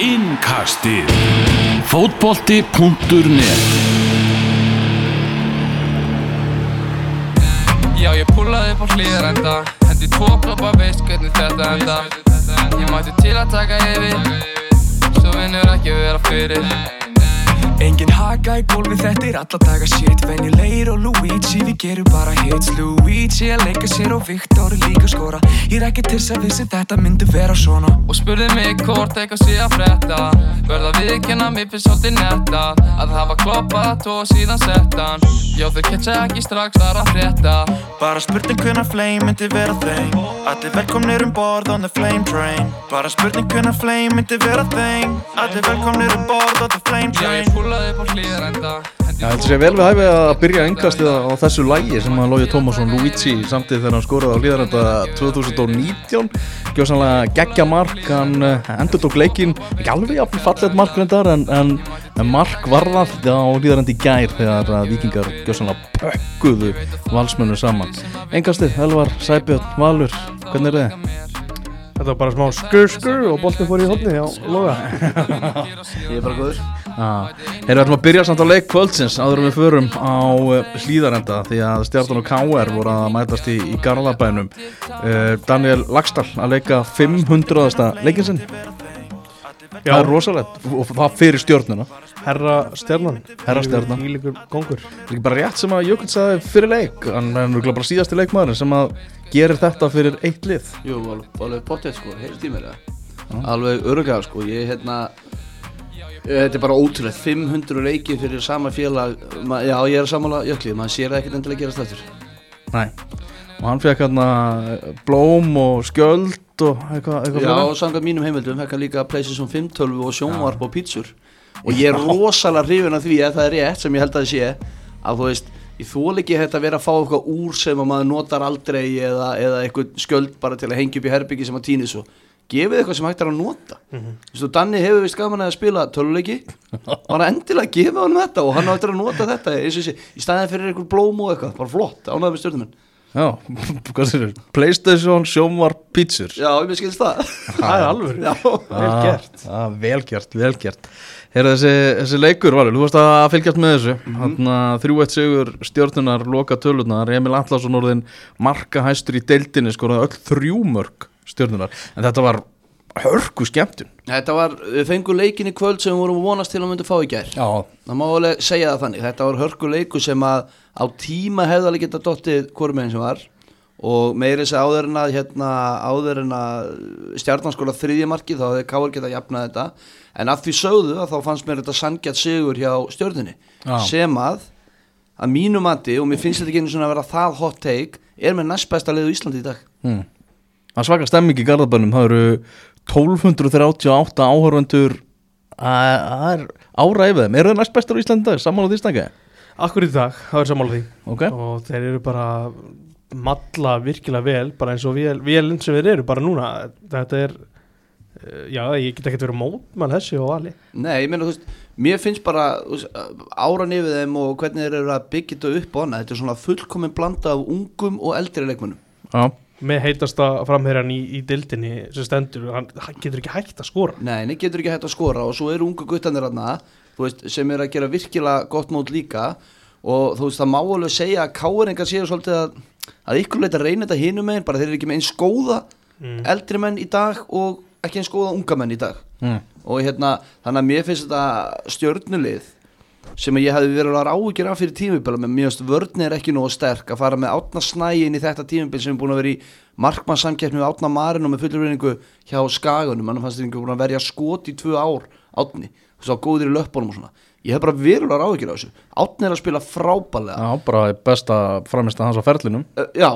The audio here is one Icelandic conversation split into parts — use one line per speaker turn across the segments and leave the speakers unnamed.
Innkastið. Fótbolti.net
Já, ég púlaði upp á hlýðarenda Hendi tvo kloppa veist hvernig þetta enda Ég mætti til að taka yfir Svo vinnur ekki vera fyrir
Engin haka í gólfi, þetta er alla daga shit. Venjulegir og Luigi, við gerum bara hits. Luigi að leika sér og Viktor líka skora. Ég er ekki til að vissi þetta myndi vera svona.
Og spurði mig hvort eitthvað sé að frétta. Verða viðkjanna mér fyrir svolítið netta Að hafa kloppað og síðan settan Já, þau ketcha ekki strax þar að frétta.
Bara spurning hvenna flame myndi vera þeim Allir velkomnir um borð on the flame train. Bara spurning hvenna flame myndi vera þeim Allir velkomnir um borð on the flame
Já,
train
ég púlaði upp á hlýðarenda
Já, þetta sé vel við hæfið að byrja engastið á þessu lægi sem að Lógi Tómasson Luigi samtíð þegar hann skoraði á hlýðarenda 2019 Gjóðsannlega geggja mark, hann eh, endur tók leikin ekki alveg jafn fallet mark reyndar en, en, en mark varðað á hlýðarendi í gær þegar að vikingar gjóðsannlega pökkuðu valsmennu saman. Engastið, Elvar, Sæbjörn, Valur, hvernig er þið?
Þetta var bara smá skur skur og boltin fór í hodni á loga.
Ég er bara góður Erum við ætlum að byrja samt á leik kvöldsins áður en við förum á uh, hlýðarenda því að Stjartan og K.R. voru að mætast í, í Garðabænum. Uh, Daniel Lagstall að leika 500. leikinsinn
Já,
Það er rosalegt. Og það fyrir stjórnuna
herra stjarnan.
Herra stjarnan.
Ílíkur kongur.
Það er bara rétt sem að Jökull sagði fyrir leik. Hann er nú bara síðasti leikmaður sem að gerir þetta fyrir eitt lið.
Jú, alveg, alveg potið sko, heyrst í mér það Alveg öruglega sko, ég hérna eh, Þetta er bara ótrúlega 500 leikið fyrir sama félag. Já, ég er að samála jökli, maður sér ekkert endilega gerast eftir
Næ og hann fekk hérna blóm og skjöld og eitthvað eitthva
Já, og samkvæmt mínum heimildum fekk hann líka PlayStation 5 tölvu og sjónvarp og pítsur. Og ég er rosalega hrifin af því að það er rétt sem ég held að það sé Að þú veist, ég þól ekki þetta að vera að fá eitthvað úr sem að maður notar aldrei Eða, eða eitthvað skjöld bara til að hengja upp í herbyggi sem að týni svo Gefið eitthvað sem hægt er að nota. Þú veist, Danni hefur vist gaman að spila töluleiki Bara endilega gefa hann þetta og hann á eftir að nota þetta eins og þessi, í staðin fyrir eitthvað blóm og eitthvað, bara flott, ánægð með stjórnum
Já, hvað sér þér? Playstation, sjónvarp, pítsur
Já, ég skilst það.
Það er alveg
Já,
Vel gert.
Ah, Vel gert, vel gert. Herra, þessi, þessi leikur, Valur, þú varst að fylgjast með þessu. Mm -hmm. Þrjú eitt sigur stjórnunar, loka tölunar Emil Atlasson orðin marka hæstur í deildinni skoraði öll þrjú mörg stjórnunar En þetta var hörku skemmtun.
Þetta var, við fengum leikin í kvöld sem við vorum vonast til að myndi fá í gær.
Já,
Það má alveg segja það þannig, þetta var hörku leiku sem að á tíma hefðalega geta dottið hvorum einn sem var. Og meiri þess að áður en að hérna, áður en að stjarnanskóla þriðjamarki þá hefði Káur geta jafnað þetta. En að því sögðu að þá fannst mér þetta sangjart sigur hjá stjörnunni.
Já.
sem að að mínu mati og mér finnst þetta ekki einu svona að vera það hot take er með næst besta liðu Íslandi í dag.
Hmm. Það svaka stemming í Garðabænum Það eru 1238 áhörvendur Það er áræfið þeim. Eru það næst bestur í Íslandi í dag? Sammála því stanga?
Akkur í dag, það er sammála því.
Ok.
Og þeir eru bara Malla virkilega vel Bara eins og vel, vel eins og þeir eru Bara núna. Þetta er eh, Já, ég get ekki verið mótmann þessi og vali.
Nei, ég meina þú veist, mér finnst bara áran yfir þeim og hvernig þeir eru að byggja þetta upp á hana, þetta er svona fullkomin blanda af ungum og eldri leikmönnum.
Já
Með heitasta framherjan í, í dildinni sem stendur hann, hann getur ekki hægt að skora
Nei, nei, getur ekki hægt að skora og svo eru ungu guttanir veist, sem eru að gera virkilega gott mót líka og þú veist, það má alveg segja að káeringar séu svolítið að, að ykkur leita reyna þetta hinum megin, bara þeir eru ekki með eins góða
Mm.
eldri menn í dag og ekki eins góða unga menn í dag
mm.
og hérna, þannig að mér finnst þetta stjörnulið sem að ég hefði verið að áhugja af fyrir tímubila með mjögst vörni er ekki nógu sterk að fara með átna snægin í þetta tímubil sem er búin að vera í markmannsamkeppni við átna marin og með fullurvinningu hjá skagunum hann fannst þetta að verja skot í tvö ár átni, þú veist á góðir í löppunum og svona. Ég hef bara verulega áhugja af þessu. Átni er að spila frábælega
Já, bara besta framist hans á ferlinum.
Uh, já,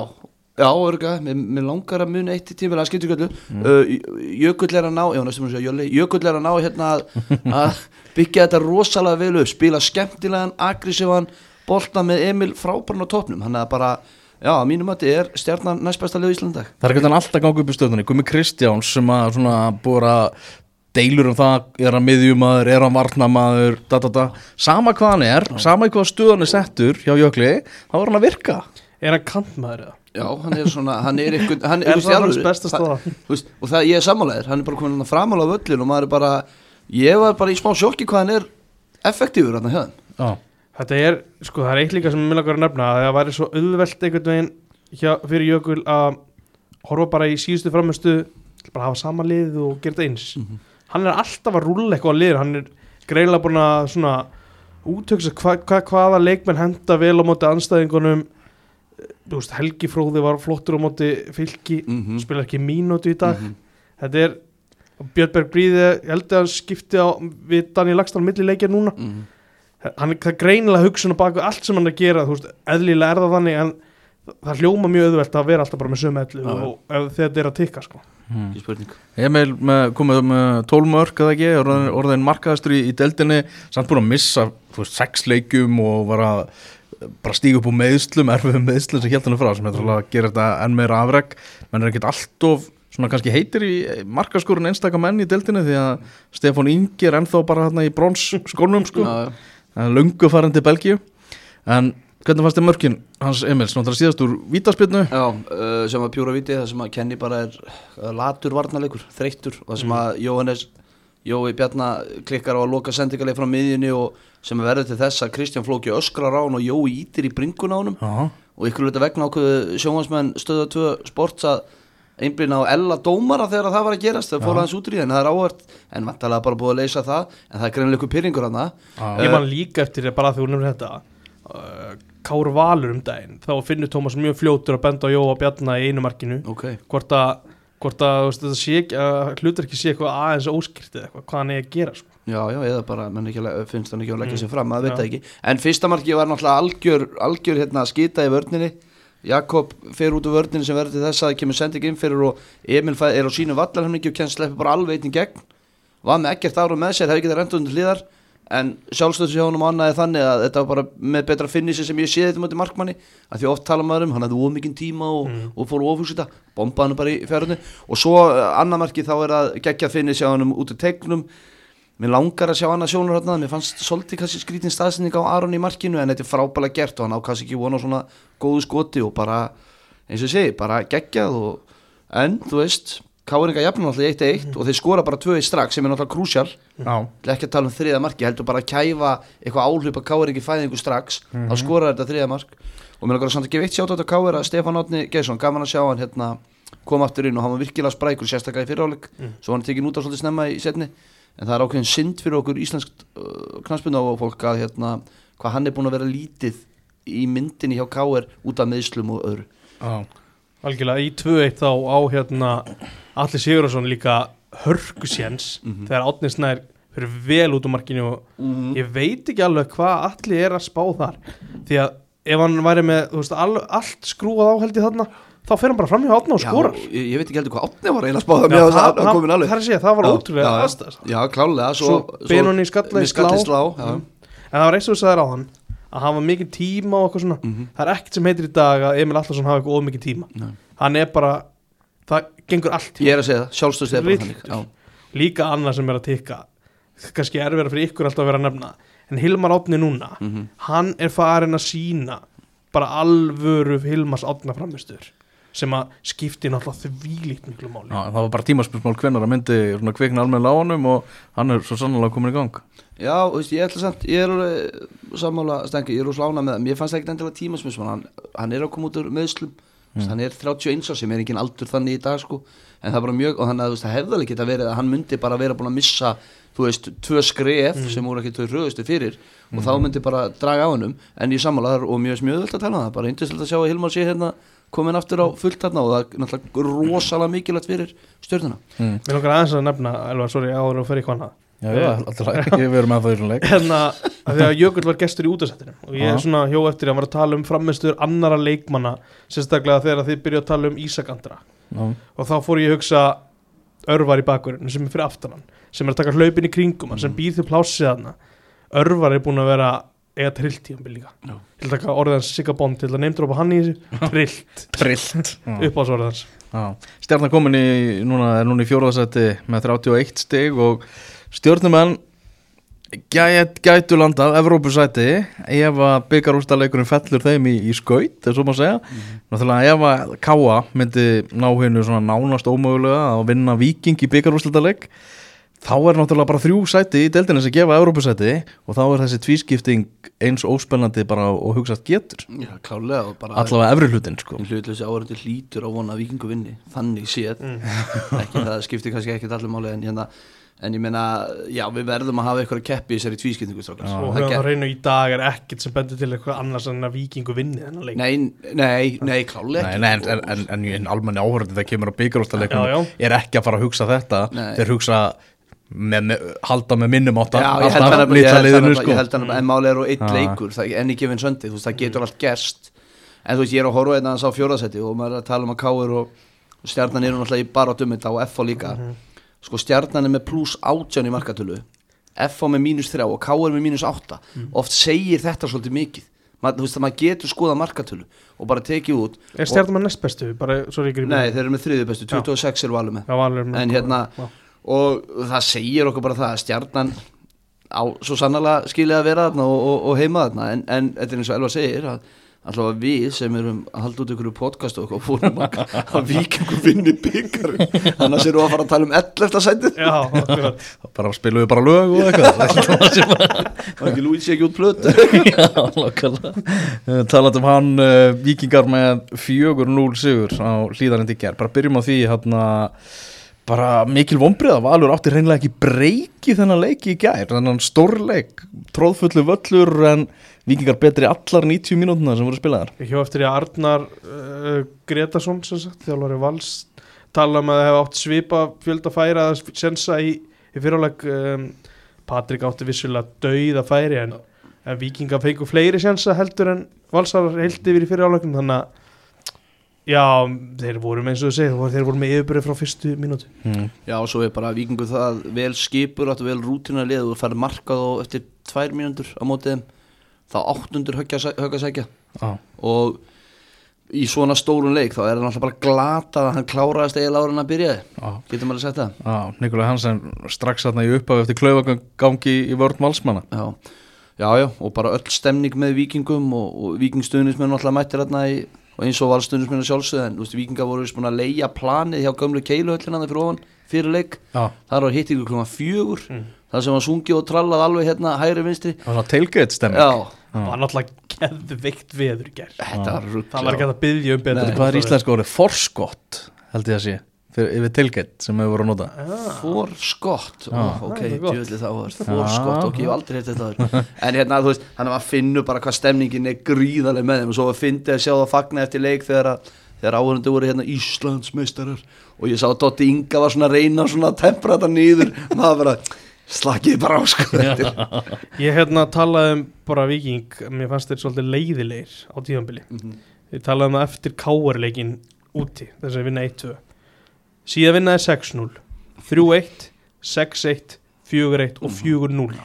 já, örga mér, mér langar að muna eitt í tímubila að skipta ykkur uh, Jökull er að ná já, næstum að segja Jölli, Jökull er að ná hérna að, að byggja þetta rosalega vel upp. Spila skemmtilegan, aggressívan bolta með Emil frábæran á topnum hann er bara, já, að mínum að þetta er stjarnan næstbæsta liðu í Íslandag
Það er ekki alltaf að ganga upp í stöðunni. Gumi Kristjáns sem að svona búið að deilur um það, er hann miðjumadur er hann varnamaður, da da da. Sama hvað hann er, sama í hvað stöðun er settur hjá Jökli, þá er hann að virka.
Er hann kantmaður eða?
Já, hann er svona, hann er eitthvað hann,
Er það hans besta
veist, og það, ég er sammálaðir, hann er bara komin að framála á völlin og maður er bara ég var bara í smá sjokki hvað hann er effektífur hérna hjá þeim.
Já,
Þetta er, sko, það er eitt líka sem ég vil að nefna að það væri svo auðvelt einhvern veginn hjá, fyrir Jökul að horfa bara í síðustu framistu bara hafa sama lið og gera þetta eins. Hann er alltaf að rúlla eitthvað á lið hann er greiðlega búin að svona útöksa hva, hva, hvaða leikmenn henda vel á móti anstæðingunum veist, Helgi Fróði var flottur á móti fylki,
Mhm.
spilar ekki mínútu í dag
Mhm.
þetta er Björnberg Bríði, ég held að hann skipti á við Daniel Lagstall millileikja núna
Mhm.
hann er það er greinilega hugsun á baku allt sem hann er að gera, þú veist, eðlilega er það þannig en það hljóma mjög auðvelt að vera alltaf bara með sömu ellu
Já.
og ef þetta er að tikka sko.
Ekki spurning
Emil með, komið með 12 mörg eða ekki, orðin, orðin markaðastur í, í deildinni, samt búin að missa veist, sex leikjum og var að bara stíga upp úr meðslum, erfiðum meðslum sem hjálp hann frá, sem er að gera þetta enn meira afreg, menn er ekkert alltof svona kannski heitir í markaskorun einstaka menn í deildinni því að Stefán Ingi er ennþá bara hérna í brons skónum sko, það farin til Belgíu. En hvernig fannst þið mörkin hans Emils, náttúrulega síðast úr vítaspilnu
Já, uh, sem að pjúra viti það sem að Kenny bara er uh, latur varnarleikur, þreyttur. Og það sem að Jóhannes Jói Bjarnar klikkar á að loka sendingarleik frá miðjunni og sem að verður til þess að Kristján Flóki öskrar á hann og Jói ítir í bringun á honum.
Já,
og ykkur hluta vegna ákveðu sjónvansmenn stöða 2 sports að einblýna á ella dómara þegar það var að gerast. Það fór aðeins út í því en það er áhvert en vantalega bara búið að leysa það en það er greinlega ykkur pyrringur hann
ég man líka eftir bara þegar þú nefnir þetta uh, Kár Valur um daginn þá finnur Tómas mjög fljótur að benda á Jóa Bjarnar í einu markinu.
Ok,
hvort að, hvort að veist, sé að hlutur ekki sé eitthvað aðeins óskýrt eða eitthvað, hvað hann er að gera sko.
Já, já, eða bara menn ekki, finnst hann ekki að leggja
Mm.
sér fram, maður veit það ekki. En fyrsta marki var náttúrulega algjör, algjör hérna, skita í vörninni. Jakob fer út úr vörninni sem verður til þess að það kemur sending inn fyrir og Emil er á sínu vallarhemningi og kennst sleppi bara alveg einn gegn. Var með ekkert ára með sér, hefði getað rendt undir hliðar. En sjálfstöðs hjá honum annaði þannig að þetta var bara með betra finnissi sem ég sé þetta mútið markmanni. Að því oft tala maður um, hann hafði ómikinn tíma og,
Mm.
og fór ofhús þetta bombaði hann bara í fjárhunni og svo uh, annar marki þá er að gegja finnissi á honum út í tegnum Mér langar að sjá annað sjónur hérna, mér fannst svolítið kannski skrítin staðsending á Aron í markinu en þetta er frábælega gert og hann ákast ekki vona á svona góðu skoti og bara, eins og segi, bara geggjað og, en þú veist, Káringa jafnum alltaf í 1-1 og þeir skora bara 2-1 strax sem er náttúrulega krúsjál,
já,
ekki að tala um þriða marki, heldur bara að kæfa eitthvað áhlaup að Káringi fæðingu strax, þá skorar þetta þriða mark. Og mér langar að samt ekki veitt sjátt á þetta að Stefán Átni Geirsson, gaman að sjá hann hérna kom aftur inn og hann var virkilega sprækur sérstaklega í fyriráleik, svo var hann tekið út af svolítið snemma í setni en það er ákveðin synd fyrir okkur íslensk uh, knastbyrna og fólk að hérna, hvað hann er búin að vera lítið í myndinni hjá Káir út af meðslum og öðru.
Já
algjörlega. Í 2-1 þá á hérna Alli Sigurðarsson líka hörkusjens
Mhm.
þegar Átni Snær fyrir vel út úr markinu og ég veit ekki alveg hvað Alli er að spá þar. Því að ef hann væri með veist, all, allt skrúað á held ég þarna þá fer hann bara fram hjá Átna og skorar
Já, ég, ég veit ekki heldur hvað Átni var eiginlega að með
það,
að hann
það, það er að segja, það var ótrúlega aðstæðast
Já, klálega Svo,
Svo Benoni skalla í
með skall í
slá. Mhm. en það var eins og þú sagðir á hann að hafa mikið tíma og eitthvað svona
Mhm.
það er ekkert sem heitir í dag að Emil Allarsson hafa eitthvað of mikið tíma
Nei.
hann er bara, það gengur allt
Ég er að segja það, sjálfstöðs er bara Já.
líka annað sem er að tikka kannski er verið fyrir ykkur alltaf að vera að nefna en Hilmar Átni núna
Mhm.
hann er farin að sína bara alvöru Hilmars Átna framistur sem að skipti náttúrulega þvílíkt miklu máli.
Já, það var bara tímaspilsmál hvenær að myndi kvikna almenna á honum og hann er svo sannlega komin í gang.
Já, þú veist, ég ætla samt, ég er alveg sammála stengi, ég er úr slána með það. Mér fannst ekkert endilega tímasmismann hann, hann er að koma út úr meðslum mm. hann er 31 árs sem er engin aldur þannig í dag sko, en það er bara mjög, og þannig að það hefði alveg geta verið að hann myndi bara vera búin að missa þú veist, tvö skref sem voru ekki þau röðustu fyrir og þá myndi bara draga á hennum, en ég sammála þar og mjög smjöðvöld að tala um það, bara eindislegt að sjá að Hilmar sé hérna komin aftur á fullt þarna og það er náttúrulega rosalega mikilvægt fyrir stjórnuna
Mér langar aðeins að nefna, Elvar, sorry, áður og í hvaðna
Já, já, alltaf ekki verið með það í svona leik.
Hérna, að því að Jökull var gestur í útasettinu og ég er svona hjó eftir að hann var að tala um framistur annara leikmanna, sérstaklega þegar þið byrjuðu að tala um Ísak Andra.
Já,
og þá fór ég að hugsa örvar í bakurinn sem er fyrir aftan hann sem er að taka hlaupin í kringum sem
Mm.
býr til plássið hann örvar er búin að vera eiga trilltíðanbíl líka.
Já.
til að taka orðið hans Sigga Bond til að neymdrópa hann í þessu. Trillt
trillt
upp á þessu orðið hans
Stjarnan komin í, núna, er núna í fjóraðsætti með 31 stig og stjórnumenn gæt, gætu landað Evrópusæti ef að byggarústaleikurinn fellur þeim í, í skaut, þess að maður segja. Náttúrulega ef að Káa myndi ná hennu svona nánast ómögulega að vinna Viking í byggarústaleik þá er náttúrulega bara þrjú sæti í deildinni sem gefa Európusæti og þá er þessi tvískipting eins óspennandi bara og hugsast getur.
Já, klálega
allavega efri hlutin sko.
Hlutlösi áhverjandi hlýtur á vona að vikingu vinni þannig séð. Ekki það skiptir kannski ekkert allir máli en hérna en ég meina, já við verðum að hafa eitthvað að keppi í þessari tvískiptingu strákar.
og
get-
það reynu í dag er ekkert sem bendur til eitthvað annars en að vikingu vinni þennan leik.
Nei, nei, nei, klálega
Nei, nei, en, en, en, en, en almenni áhverjandi það kemur á
já.
er ekki að fara að hugsa þetta.
Nei.
þeir hugsa með, með, halda með minnum átta
Já, ég held hann að
sko.
að en máli er á eitt leikur það, enn í gefin söndi, þú veist, það getur allt gerst. En þú veist, ég er að horfa einna hans á fjóraðsetti og maður er að tala um að Káir og, og stjarnan eru náttúrulega í bara dummita og FH líka. Sko stjarnan er með pluss átján í markatölu FH með mínus þrjá og Káir með mínus átta. Oft segir þetta svolítið mikið. Mað, þú veist, að maður getur skoða markatölu og bara tekið út
er stjartum að næst bestu,
Nei, þeir eru með þriðju bestu, 26 er valum með.
Með-
en hérna
Já.
Og það segir okkur bara það að stjarnan á svo sannlega skilja að vera þarna og, og, og heima þarna. En, en þetta er eins og Elva segir að alltaf við sem erum að halda út ykkur podcast og fórum að, að vikingu vinni byggar annars erum við að fara að tala um 11. sætið.
Já, akkurat.
Bara spilum við bara lög og eitthvað.
Og ekki Lúið sé ekki út plötu.
Já, nákvæmlega. Taland um hann uh, Víkingar með 4-0 sigur á hlýðarindi ger bara byrjum á því hérna bara mikil vonbriða, Valur átti reynilega ekki breyki þennan leiki í gær þennan stórleik, tróðfullu völlur en Víkingar betri allar 90 mínútuna sem voru spilaðar.
Ég hjá eftir í að Arnar uh, Gretarsson sem sagt, þjálfari vals tala um að það hefði átt svipa fjölda færa að sensa í, í fyrirleg um, Patrik átti vissulega dauð að færi en, en vikinga fengu fleiri sensa heldur en valsar heilt yfir í fyrirlegum þannig að já, þeir voru með eins og þú segir, þeir voru með yfirbyrði frá fyrstu mínútu
mm.
Já, og svo er bara vikingu það vel skipur áttu vel rútina lið og færði markað og eftir tvær mínútur á mótið þeim þá áttundur högga sækja
ah.
og í svona stórun leik þá er það náttúrulega bara glatað að hann kláraðist eiginlega ára en að byrjaði
ah.
getur maður að setja það
ah, Nikolai Hansen strax þarna í upphafi eftir klaufagangi í vörn valsmanna
já. já, já, og bara öll stemning með vikingum og, og vikingstuðnismenn náttúrulega mættir þarna í, og eins og valstuðnismenn að sjálfsögðu en vikingar voru búin að leia planið hjá gömlu keiluhöllina fyrir ofan fyrir leik.
Ah.
þar var hittingu klúma fjögur þar sem var sungið og trallað alveg hérna hægri vinstri.
Það var svona tailgate stemming
já,
það var náttúrulega geðveikt veður í gerð
þetta var rugg
það var ekki að byggja um betur.
Hvað er íslenska orðið? Forskott held ég að sé yfir tailgate sem hefur voru að nota.
For skott
Já.
ok,
Það er gott.
djúvillig það var.
Já.
For skott, ok, ég hef aldrei heitt þetta en hérna, þú veist, þannig að maður finnur bara hvað stemningin er gríðarlega með þeim. Og svo að fyndi að sjá það fagna eftir leik þegar, að- þegar áhörundu voru hérna Íslandsmeistarar. Og ég sá að Dotti Inga var svona að reyna svona að tempra þetta niður. Maður bara, slakið bara á sko. Þetta er-
Ég hérna talaði um bara viking mér fannst þeir svolítið leiðilegir á tíðanbili ég talaði um síðan vinnaði 6-0 3-1, 6-1 4-1 og 4-0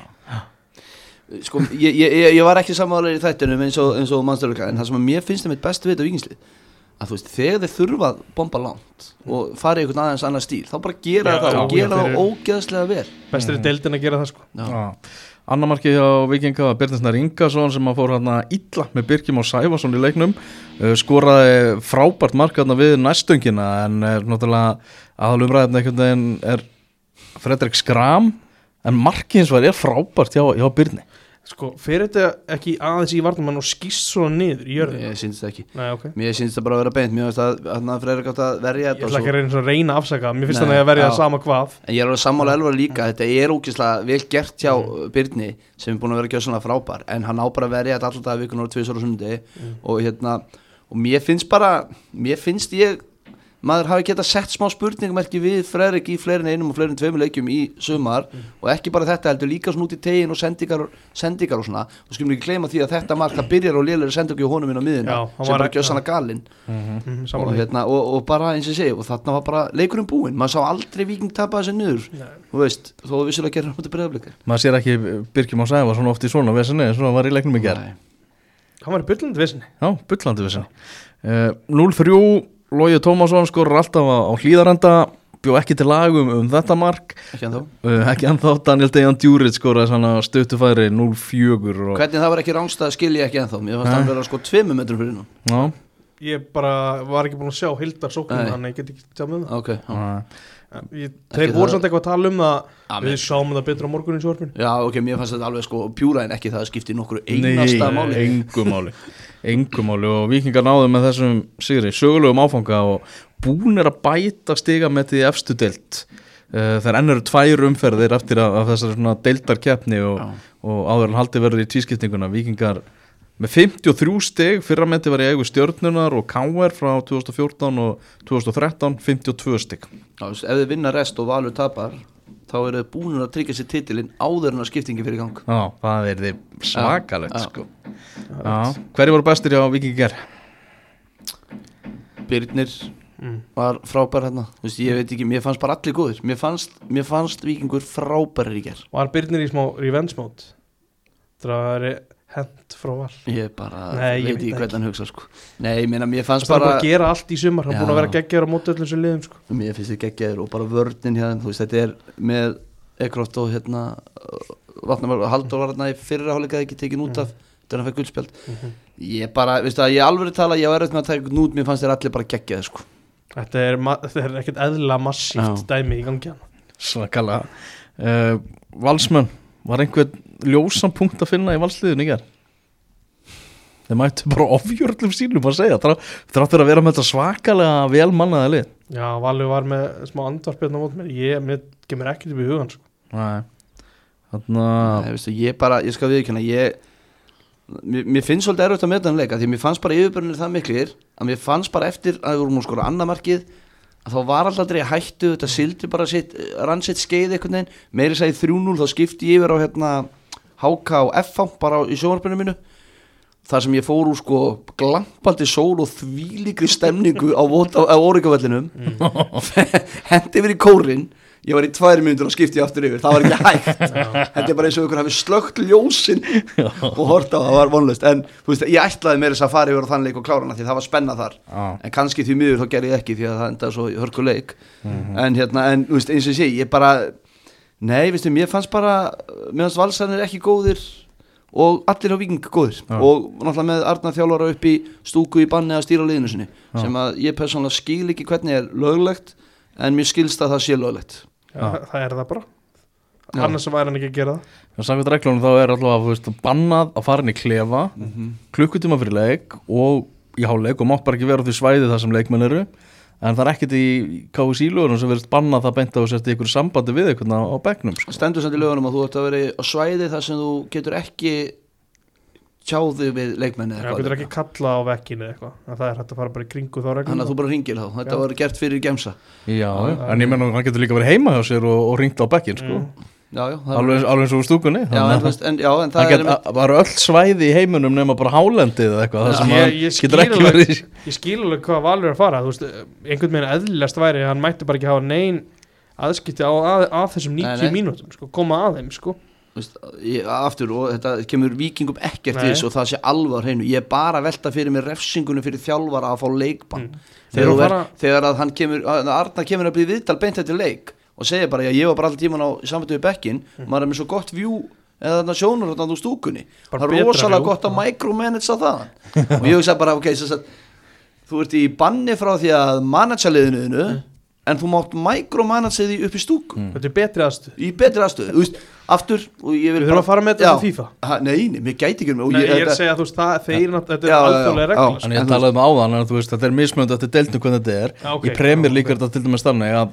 sko, ég, ég, ég, ég var ekki samanlega í þættinum eins og, eins og mannstöðuleika en það sem að mér finnst þeim eitt bestu við þetta vikingslið að þú veist, þegar þeir þurfa að bomba langt og fara í einhvern aðeins annar stíl þá bara gera
Já,
það
já,
og gera
já,
það ógeðslega vel.
Bestur er deildin að gera það sko.
Já.
Annar markið hjá Vikinga var Birninsnær Ingarsson sem að fór hérna illa með Birkjum og Sæfarsson í leiknum uh, skoraði frábært mark hérna við næstöngina en er náttúrulega aðalumræðin einhvern veginn er Fredrik Skram en markið eins og er frábært hjá, hjá Birni
sko, fyrir þetta ekki aðeins í varnamann og skýst svona niður í jörðin
Ég syns það ekki.
Nei, ok.
Mér syns það bara að vera beint. Mér finnst að, að Freyrir gátt að verja
Ég
þetta
ætla
og
ekki að
svo-
reyna að reyna að afsaka Mér finnst þannig að verja það sama hvað.
En ég er alveg sammála elvar líka. Þetta er ógeðslega vel gert hjá mm. Byrni sem er búin að vera gjössanlega frábær. En hann á bara að verja þetta alltaf dag vikun og tvisar og sundi og hérna og mér finnst bara mér finnst ég maður hafi geta sett smá spurningmerki við Fredrik í fleirin einum og fleirin tveimur leikjum í sumar. Og ekki bara þetta heldur líka svona út í tegin og sendingar, sendingar og svona. Og skulum ekki gleyma því að þetta mark það byrjar á lélæri sendingu hjá honum inn á miðina
Já, hann
sem
var
bara
ekki-
gjössanlega galinn.
Mm,
og,
Saman því.
hérna, og, og bara eins og ég segi og þarna var bara leikurinn búinn. Maður sá aldrei viking tapa þessu niður.
Nei.
þú veist, þó að vissulega gerir hann mútið breyðablikar
maður sér ekki Birkjum og Sæfarsson oft í svona og hann var í leiknum í gerð
Hann var í byllandi
uh, 0-3 Lógi Tómasson skorur alltaf á, hlýðarenda bjó ekki til lagum um þetta mark.
Ekki en þá
uh, ekki ennþá Daniel Dejan Djúrit skoraði svona stöttufæri 0-4 og
hvernig það var ekki rángstað skilja ég ekki en þá mér fannst
Nei.
hann vera sko tveimur metrum fyrir nú
Já,
Ég bara var ekki búin að sjá Hildar sóknum. Þannig ég get ekki tjá með það.
Ok, já.
uh,
Ég, þeir voru
það-
samt eitthvað að tala um það.
Amen.
Við sjáum það betur á morgunin sjórfin
Já, ok, mér fannst þetta alveg sko pjúra en ekki það að skipti nokkru einasta
Nei,
máli.
engu máli. Engu máli. Og vikingar náðu með þessum sigri, sögulegum áfanga og búin er að bæta stiga með því efstu deilt uh, það er ennur tvær umferðir eftir að, að þessari svona deildarkeppni og, og áður en haldi verður í tvískiptinguna. Vikingar með 53 stig fyrramenti var í eigu stjörnunar og K.R. frá 2014 og 2013 52 stig.
Já, ef þið vinna rest og valur tapar þá eru þið búin að tryggja sér titilinn áður en að skiptingi fyrir í gang.
Já, það er þið svakalegt sko. Já, hverju voru bestir hjá vikingar?
Birnir var frábær hérna. Þú veist, ég veit ekki, mér fannst bara allir góðir. Mér fannst, mér fannst vikingur frábærir í ger
Var Byrnir í smá revenge mode? Það er hent frá val.
Ég bara
Nei, ég
veit ekki hvernig hann hugsa sko. nei, ég meina, mér fannst
Það er bara
bara
að gera allt í sumar. Hann er búin að vera geggjaður á móti öllum sem liðum sko.
mér finnst þetta geggjaður og bara vörnin hérna, þú veist, þetta er með Ekroft og hérna Haldur var hérna í fyrra hálfleika ekki tekin út af þegar hann fekk guldspjald ég bara, veistu að ég alveg tala ég á erfitt með að taka nút, mér fannst þér allir bara geggjaði sko.
Þetta er, þetta er ekkert eðla massíft
Já.
dæmi í gangi hann
Svakalega. Uh, Valsmenn, var einhver ljósan punkt að finna í valsliðinu í gerð? Þeir mættu bara ofjörlum sínum að segja þrá- þráttur að vera með þetta svakalega vel mannaða lið
Já, Valur var með smá andvarpjarn á mót mér Ég, mér kemur ekkert upp í hugan sko.
Nei Þannig
Nei, veistu, ég bara, ég skal viðkjöna ég, mér, mér finnst svolítið erfitt að meta hann leika því mér fannst bara yfirbörnir það miklir að mér fannst bara eftir að við vorum að skora annamarkið að þá var alltaf aldrei hættu þetta sildi bara sitt, rann sitt skeið einhvern veginn, meiri sæði 3-0 þá skipti ég yfir á hérna HK og FH bara í sjónvarpinu mínu. Þar sem ég fór úr sko glampandi sól og þvílíkri stemningu á, á, á órikavellinum hendi yfir í kórin ég var í tvær myndur og skipti aftur yfir. Það var ekki hægt. Þetta er bara eins og ykkur hafi slögt ljósin og hort á það. Var vonlust en þú veist ég ætlaði mér þess að fara yfir á þann leik og klára hana því það var spenna þar.
Já.
en kannski því miður þá gerði ég ekki því að það endaði svo hörku leik. En hérna en þú veist eins og ég sé ég bara nei veistu mér fannst bara meðan valsarnir ekki góðir og allir á viking góðir.
Já.
og náttúrulega með Arnar þjálfara upp í stúku í banni að stýra liðinu sinni sem að ég persónulega skil ekki hvernig er löglegt en mér skilst að það sé löglegt
Já, Það er það bara.
Já.
Annars væri hann ekki að gera það.
En samkvæmt reglunum þá er alltaf veist, bannað að fara inn í klefa klukkutíma fyrir leik og í háleik og mátt bara ekki vera á því svæði þar sem leikmenn eru. En það er ekkert í KSI lögunum sem verðist bannað það beint á ykkur sambandi við ykkur á bekknum sko.
stendur samt í lögunum að þú ert að vera á svæði þar sem þú getur ekki tjáðu við leikmenni
Já,
eða
getur
eitthvað
ekki kalla á vekkinu eða eitthvað En það er hægt að fara bara í kringu þá reglum
þannig að þú bara ringir þá, þetta
Já.
var gert fyrir gemsa
Já, en ég menna hann getur líka verið heima hjá sér og, og ringt á bekkin sko.
já, já, það
alveg, alveg eins og úr stúkunni
já, en, en, já, en
það
það
get,
er
var öll svæði í heiminum nema bara hálendið eða eitthvað það sem
Ég,
hann
ég, skil
getur ekki
alveg,
verið
ég skil alveg hvað Valur er að fara Þú veist, einhvern veginn eðlilegast væri að Hann mætti bara ekki hafa nein aðskipti á, að, að þessum 90
Nei, nei.
mínútum sko, Koma að þeim sko.
Aftur og þetta kemur vikingum ekkert
Nei.
við þessu og það sé alveg á hreinu. Ég er bara að velta fyrir mér refsingunum fyrir þjálfara að fá leikbann.
Þeir
þegar,
að fara-
þegar að hann kemur að Arna kemur að byrja viðtal beint eftir leik og segir bara, ég var bara alltaf tíman á samvættu við bekkin, maður er með svo gott view eða þarna sjónur þarna úr stúkunni.
Bara
það er rosalega gott að micromanage það og ég hugsa bara, ok, svo að þú ert í banni frá því að managea liðinu en þú mátt micromanage því upp í stúku.
Þetta er betri aðstu
í betri aðstöðu, þú veist, aftur og ég vil
Við þurfum að fara með þetta til FIFA.
Ha, Nei, nei, mér gæti ekki um og
Nei, ég er
þetta-
að segja að þú veist það Þeir Þetta er alþjóðlega sko.
En ég talaði um áðan en þú veist, þetta er mismönd eftir deildum hvernig þetta er. Í premjör líka er þetta til dæmis þannig að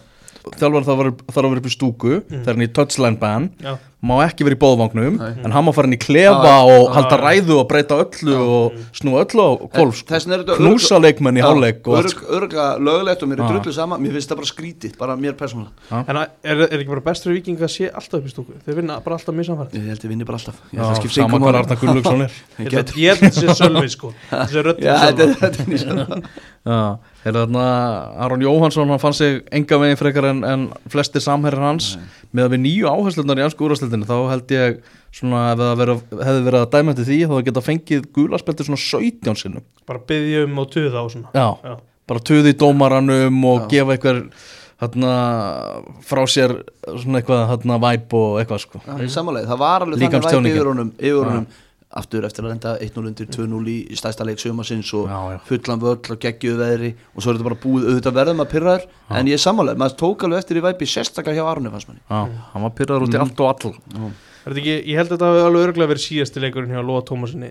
þjálfar þarf að vera- að upp í stúku þegar hann er í touchline ban
Já.
má ekki vera í bóðvagnum en hann má fara inn í klefa
Já,
og halda ræðu og breyta öllu og snúa öllu á golf sko. Knúsa leikmenn í háleik
örg, Örgla lögulegt og mér er drullu sama. Mér finnst það bara skrítið, bara mér persónulega.
En að- er, er ekki bara bestur viking að sé alltaf upp í stúku? Þeir vinna bara alltaf mjög samfært
Ég held ég vinni bara alltaf. Ég
Já,
held að skipta
sama
engu
hvað
máli.
Arna Gunnlaugsson er.
Ég
held held þetta sé sölvi sko.
Þetta er- er
þarna Aron Jóhansson, hann fann sig enga veginn frekar en, en flestir samherjar hans. Með að við nýju áherslunar í ansku úrastildinu þá held ég svona ef það vera, hefði verið að dæma til því þá geta fengið gulaspelti svona 17 sinnum.
Bara byggja um og tuða og svona.
Já,
Já.
bara töði dómaranum og
Já.
gefa eitthvað hérna, frá sér svona eitthvað hérna væp og eitthvað sko.
Í samanlega, það var alveg þannig væp yfir honum, yfir honum aftur eftir að lenda 1-0 undir 2-0 í stæsta leik sömarsins og
Já, já.
fullan völl og geggjuð veðri og svo er þetta bara búið. Auðvitað verðum að pyrraður en ég er sammálega, maður tók alveg eftir í væpi sérstaklega hjá Arne fannst manni.
Já, hann var pyrraður út í allt og all
Er þetta ekki, ég held að þetta hafi alveg örgulega verið síðasti leikurinn hjá Lóa Tómasinni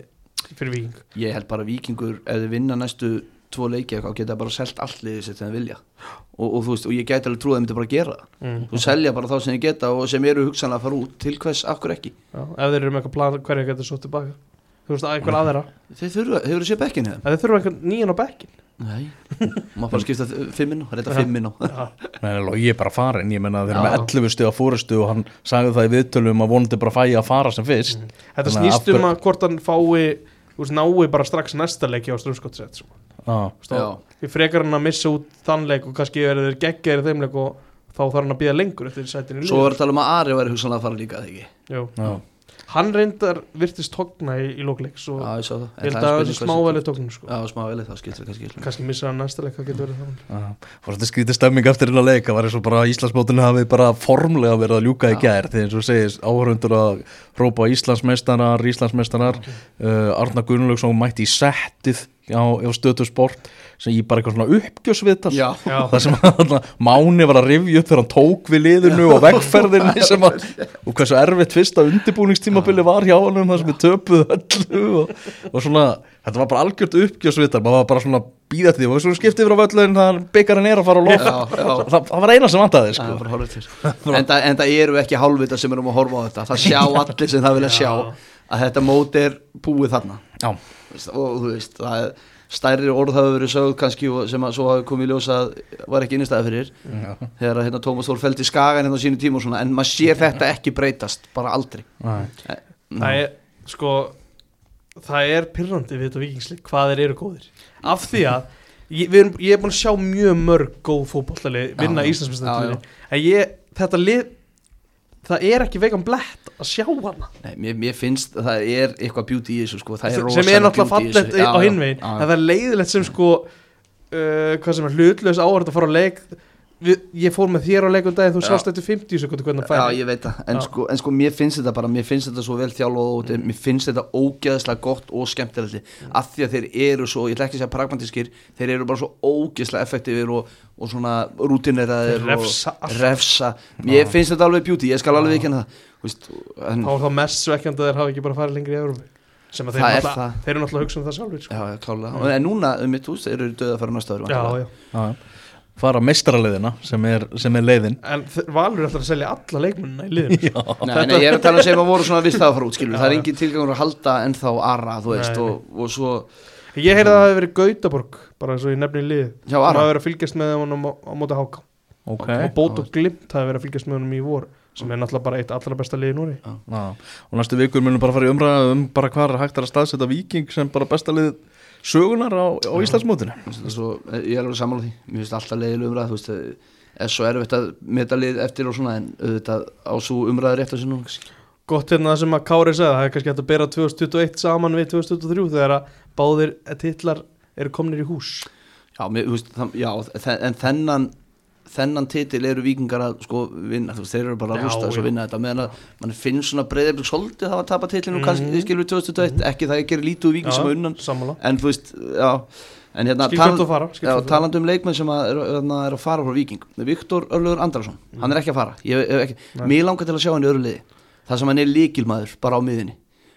fyrir Víking.
Ég held bara vikingur ef þið vinna næstu tvo leiki eitthvað geta bara selt allt liðið sitt sem þið vilja. Og, og þú veist, og ég gæti alveg trúið að þið myndi bara gera það.
Mm.
þú selja bara þá sem þið geta og sem eru hugsanlega að fara út til hvers, akkur ekki?
Já, ef þeir eru með eitthvað plan hverja getur svo tilbaka? Þú veist, að einhver aðeira
þeir þurfa, hefur þið séð bekkin hefðum?
Ef þeir þurfa einhver nýjan á bekkin
Nei, maður bara skipta fimminn og þetta fimminn og
Já,
Nei, ég er bara farin, ég menna þeir eru með 11 stiga fórustu og hann sagði það í viðtölum að vonandi bara fæja að fara sem fyrst.
Þetta
Þannig að
snýst um
af
að hvort hann fái Þú veist, nái bara strax næsta leiki á strömskottsett
Já.
Ég frekar hann að missa út þann leik og kannski er þeir geggjaðir í þeim leik og þá þarf hann að býða lengur eftir sætinu í
svo er að tala um að Ari væri hugsanlega að fara líka þegar ekki
Hann reyndar virtist tókna í, í lókleiks og
Já, það.
Held að það er smávæli tóknum sko.
Já, smávelið, það skiptir kannski ekki
kannski missa hann næsta leik, það getur verið
já Fór þetta skrítið stemming eftir hérna leik Það var eins og bara Íslandsmótinu hafi bara formlega verið að ljúka í gær Þegar eins og segist áhörundur að rópa Íslandsmeistarar, Íslandsmeistarar uh, Arna Gunnlaugsson mætti í settið á, á stötu sport sem ég bara eitthvað svona
Já,
það sem að Máni var að rifja upp þegar hann tók við liðinu og vegferðinni sem að, og hversu erfitt fyrsta undirbúningstímabili var hjá hann það sem við töpuðu öllu og, og svona, þetta var bara algjört uppgjörsvitar maður var bara svona býða til því. Og svo skiptið yfir á völlin það byggarinn er að fara
Já, já.
það, það var eina sem vantaði sko.
en, en það eru ekki hálfvita sem erum að horfa á þetta. Það sjá allir sem það vilja sjá að þetta mót er búið þarna. Og þú veist, það er stærri orð hafa verið sögð kannski og sem að svo hafi komið í ljós að var ekki innistæði fyrir.
Já,
þegar hérna, Tómas Þór fældi skagan hérna á sínu tíma og svona, en maður sér þetta ekki breytast bara aldrei.
Nei.
það er sko það er pyrrandi við þetta vikingsleik hvað þeir eru góðir. Af því að ég, við erum, ég er búin að sjá mjög mörg góð fótbollalið vinna en ég, þetta lið það er ekki vegan blett að sjá hana?
Nei, mér, mér finnst að það er eitthvað beauty í þessu sko. það er
sem er náttúrulega.
Já,
á hinvegin það er leiðilegt sem sko uh, hvað sem er hlutlaus áhverð að fara á leik við, ég fór með þér á leikum dag þú
Já.
sást eftir 50 sekundu hvernig
Já,
það færi
ég veit það, en
Já.
sko, en sko mér finnst þetta bara, mér finnst þetta svo vel þjálfað og þetta- mér finnst þetta ógeðslega gott og skemmtilegt af því að þeir eru svo, ég ætla ekki að segja pragmatískir þeir eru bara svo ógeðslega effektífir og, og svona rútineraðir
refsa
refsa mér finnst þetta alveg beauty, ég skal alveg ekki það þú veist, en,
þá er það mest svekkjandi að þeir hafa ekki bara farið lengri í Európa sem að þeir,
Það er það.
þeir eru náttúrulega að hugsa um það sjálfur sko.
já, já, klálega, en núna um mitt hús, þeir eru döða að fara næsta öðru
já, já.
Já. Fara mestrarleiðina sem er, sem er leiðin.
En Valur er alltaf að selja alla leikmennina í liðinu.
Nei, nei, ég er að tala um sem að voru svona vist það að fara út skilur,
Já,
það er
já.
engin tilgangur að halda ennþá Ara, þú veist, og, og svo
ég heyrði að það hefði verið Gautaborg bara eins og ég nefni í lið. Það
Ara,
hefði verið að fylgjast með honum á, á móti háka
ok,
og Bót og Glimt hefði verið að fylgjast með honum í vor sem er náttúrulega bara eitt allra besta lið í Núri
Já, og næstu vikur munum bara fara í umræða um bara hvað er hægt að staðsetja Viking sem bara besta lið sögunar á, á Íslandsmótinu?
Svo, ég er alveg sammála því. Mér finnst alltaf leiðileg umræð þú veist, er svo erfitt að meta lið eftir og svona en auðvitað á svo umræður rétt að sinna kannski.
gott hérna það sem að Kári segði það er kannski hægt að bera 2021 saman við 2023 þegar að báðir titlar eru komnir í hús.
Já, mér, veist, það, já, en þennan þennan titil eru vikingar að sko vinna, þú veist, þeir eru bara að rústa þess að vinna þetta. Meðan að mann finnst svona breyðarblik svolítið hafa að tapa titlinu
Mhm.
kannski skilur 2021, ekki það ég gerir lítið úr viking sem að unnan,
sammála.
En þú veist, já. En hérna,
skil
Já, talandi um leikmenn sem að er, er, er að fara frá Viking Viktor Örlugur Andrason, hann er ekki að fara. Ég, ég, ekki. Mér langar til að sjá hann í öðru liði. Það sem hann er líkilmaður bara á miðinni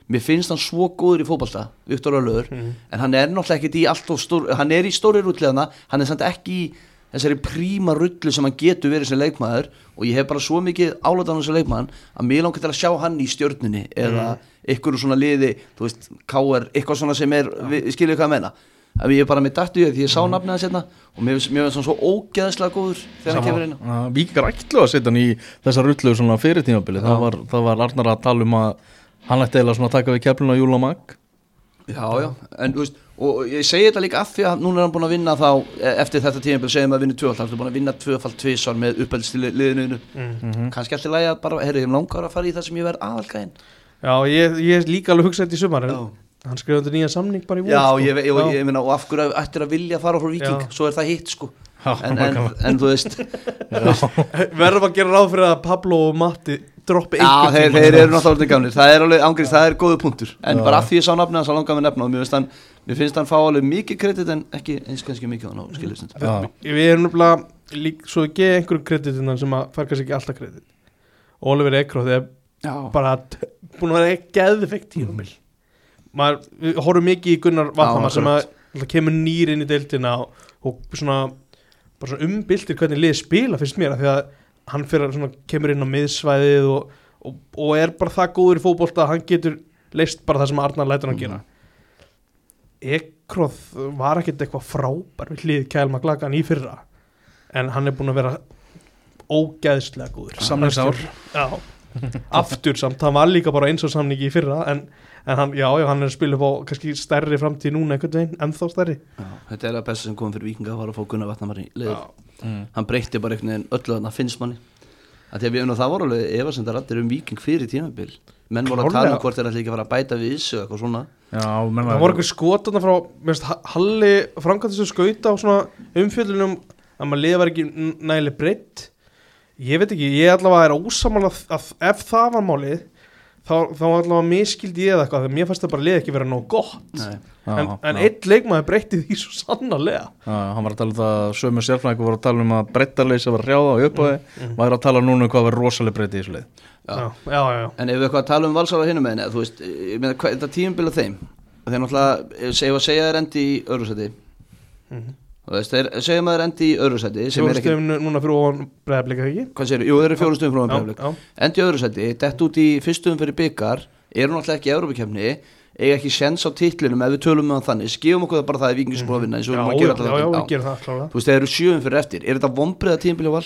Mér finnst hann svo góður í fótballta Viktor Örlugur,
Mhm.
en hann er náttúrulega ekkit í allt of stór, hann er í stóri rulliðana hann er samt ekki í þessari príma rullu sem hann getur verið sem leikmaður og ég hef bara svo mikið álatan sem leikmaður að mér langar til að sjá hann í stjörnunni eða ykkur svona liði þú veist, KR, eitthvað svona sem er við- skiljið hvað að menna að ég er bara með dættu í það því ég sá nafnið hans hérna og mér finnst hann svo ógeðslega góður þegar hann kemur inn. Á.
Víkingar ætlu að setja hann í þessa rullu svona fyrir tímabili, það var, það var Arnar að tala um að hann ætti eiginlega svona að taka við keflinu á Júla Mag.
Já, já, en þú veist og ég segi þetta líka af því að núna er hann búin að vinna þá e- eftir þetta tímabil segjum að vinna tvöfald hann er búin að vinna tvöfald tvisvar með uppeldsliðinu
Mm.
kannski alltaf lægi að bara, heyrðu, ég langar að fara í það sem ég verð aðalgæðin
já, ég, ég líka alveg hugsa þetta í sumar hann skrifaði undir nýja samning bara í vor
Já,
sko.
ég, ég, ég, meina, og af hverju ættir að vilja fara frá Viking,
Já.
svo er það hitt sko.
Já,
en, en, en þú veist.
Verðum að gera ráð fyrir að Pablo og Matti droppi einhvern
þeir,
tímann.
þeir eru náttúrulega gamlir. Það er alveg ángriðs, það er góðu punktur. En
Já.
bara af því ég sá nafnið hans að langa með nefna og mér finnst hann, mér finnst hann fá alveg mikið kredit en ekki eins kannski mikið á ná skiljast.
Við. Erum nefnilega lík, svo við geðum einhverjum kreditinnan sem að fær kannski ekki alltaf kredit. Oliver Ekroth er
Já,
bara búin að vera geðveikt tíumil við horfum mikið í Gunnar Valhamar sem að alltaf kemur nýr inn í deildina og, og svona bara svona umbildir hvernig liðið spila finnst mér af því að hann fyrir svona kemur inn á miðsvæðið og, og, og er bara það góður í fótbolta að hann getur leist bara það sem Arnar lætur hann
Mhm.
gera Ekroth var ekkert eitthvað frábær við hlið Kæl Maglagan í fyrra en hann er búin að vera ógeðslega góður
Samningsár.
Já, aftur samt, hann var líka bara eins og samningi í fyrra en, en hann, já, já, hann er að spila upp á kannski stærri framtíð núna einhvern veginn, ennþá stærri.
Já, þetta er að besta sem kom fyrir vikinga var að fá Gunnar Vatnamar í liður
Já,
Mm.
Hann breytti bara einhvern veginn öllu þarna finnst manni að því að við unnum það voru alveg efasendar allir um viking fyrir tímabil. Menn voru að tala um hvort þeir ætla ekki að fara að bæta við þessu eitthvað svona.
Já, menn
það voru eitthvað skotana frá mest, Halli framkvæmt þessu skauta á svona umfjöldunum að maður liða var ekki n- nægileg breytt ég veit ekki, ég allavega er ósamála að ef það var málið þá, þá allavega miskildi ég það eitthvað þegar mér fannst það bara liða ekki vera nóg gott
Nei.
Já,
en, en
já.
einn leikmaður breytti því svo sannarlega
Já, hann var að tala um það sömu sérfræðingur voru að tala um að breyttarleysi var hrjáða og uppáði
mm.
væri að tala núna um hvað var rosalega breytið í þessu leið
Já.
já, já, já, já.
En ef við eitthvað að tala um valsara hinum með henni þú veist, ég meina, hvað, þetta tímabil af þeim þeir náttúrulega, ef að segja þeir endi í öðru seti
Mhm.
þú veist, þeir segja maður endi í öðru seti sem er ekki,
Fjórstöfum núna fyrir ofan bregðarblika ekki?
Hvað segir, jú þeir eru frá
Já,
Breiðablik.
já.
endi í öðru seti, dett út í fyrstum fyrir byggar eru náttúrulega ekki í Európa-kefni eiga ekki sens á titlinum ef við tölum með hann þannig, skifum okkur það bara það að að vinna eins og
Já,
við erum að
já,
gera
já, já,
alltaf
gerum það klálega.
Þú veist, þeir eru sjöum fyrir eftir. Er þetta á val?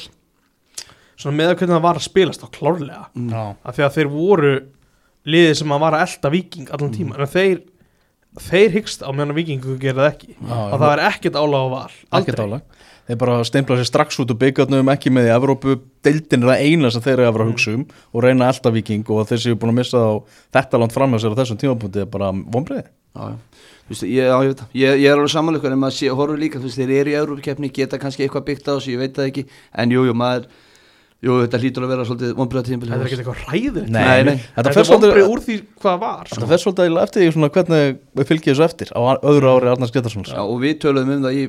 Svona með að hvernig það var að spilast á klárlega.
Já,
af því að þeir voru liðið sem að vara að elda viking allan
Mm.
tíma en þeir, þeir hyggst á meðan vikingu gera það ekki.
Já,
og það er ekkert álag á val.
Ekki tála Þeir bara steimpla sér strax út úr byggarnum ekki með í Evrópu, deildin er það eina sem þeir eru að vera að hugsa um og reyna elda viking og þeir séu búin að missa þá þetta langt fram með sér á þessum tímapunkti er bara vonbreiði
ég, ég, ég, ég er alveg samanleikur en maður sé, horfur líka, þú veist, þeir eru í Európa-keppni geta kannski eitthvað byggt á þessu, ég veit það ekki. En jú, jú, maður, jú, þetta hlýtur að vera svolítið vonbröða tímpil
Þetta er ekkert eitthvað ræður
Nei,
Nei, nei.
Þetta
er vonbrið úr því hvað var
Þetta
sko.
fer svolítið eftir því svona hvernig við fylgjum þessu eftir á öðru ári Arnars Getarssonar
Já, og við töluðum um það í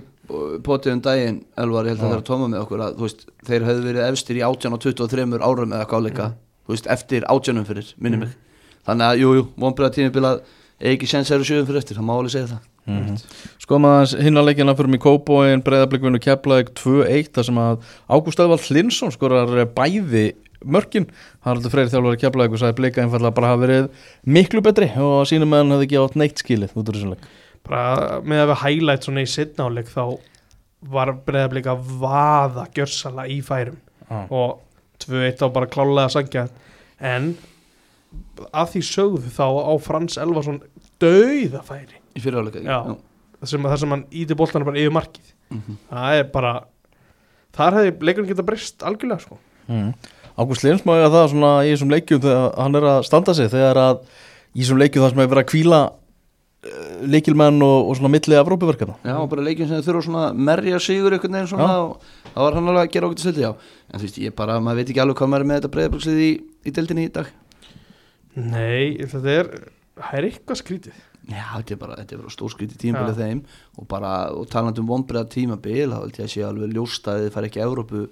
potið um daginn, Elvar, ég held að það er að tóma með okkur að, veist, þeir hefðu verið efstir í 18 og 23 árum eða káleika þú veist, eftir 18 fyrir, minni mig. Þannig að, jú, jú, vonbröða tímpil að eigi ekki sens eru sjöum fyrir eftir, það má alveg segja það
Sko maður hinn að leikina fyrir mig Kóbóin, Breiðablikvinu, Keflavík 2-1 þar sem að Ágúst Öðvald Hlinsson skorar bæði mörkin. Haraldur Freyri þjálfari Keflavík og sagði blika einfallega bara hafa verið miklu betri og sínum meðan hefði ekki átt neitt skilið út úr þessum leik.
Bara með að við highlight svona í setna áleik þá var bregðarblika að vaða gjörsala í færum.
Já.
og 2-1 á bara klálega sangja en að því sögðu þá á Frans Elvason dauða færi
í fyriráleika
Já. sem, þar sem hann íti boltana bara yfir markið
Mhm.
það er bara þar hefði leikurinn geta breyst algjörlega sko.
mm. Ágúst ég að það svona í þessum leikjum þegar hann er að standa sig þegar að í þessum leikjum það sem hefur verið að kvíla uh, leikilmenn og, og svona milli Evrópuverkana
Já, og bara leikjum sem þurfa svona að merja sigur einhvern veginn svona
Já.
og það var hann alveg að gera okkur til svolítið, já en þú veist, ég bara, maður veit ekki alveg hvað maður er með þetta breyðabrúkslið í, í deildinni í dag
nei, þetta er það er eitthvað skrítið
Já, þetta er bara, bara stórskriði tímabilið þeim. Og bara, og talandi um vonbreiða tímabil þá held ég að sé alveg ljóst að þið fara ekki í Evrópu,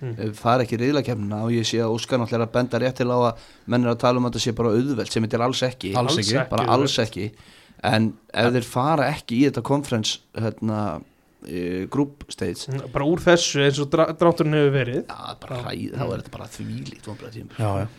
Mm.
fara ekki riðlakefnina og ég sé að Óskar náttúrulega er að benda rétt til á að menn er að tala um að þetta sé bara auðvelt sem þetta er alls ekki,
Alls ekki.
bara alls ekki. En ef þeir fara ekki í þetta conference hérna, e, group stage.
Bara úr þessu eins og drá, drátturinn hefur verið.
Já, bara hræð, þá er þetta bara þvílíkt.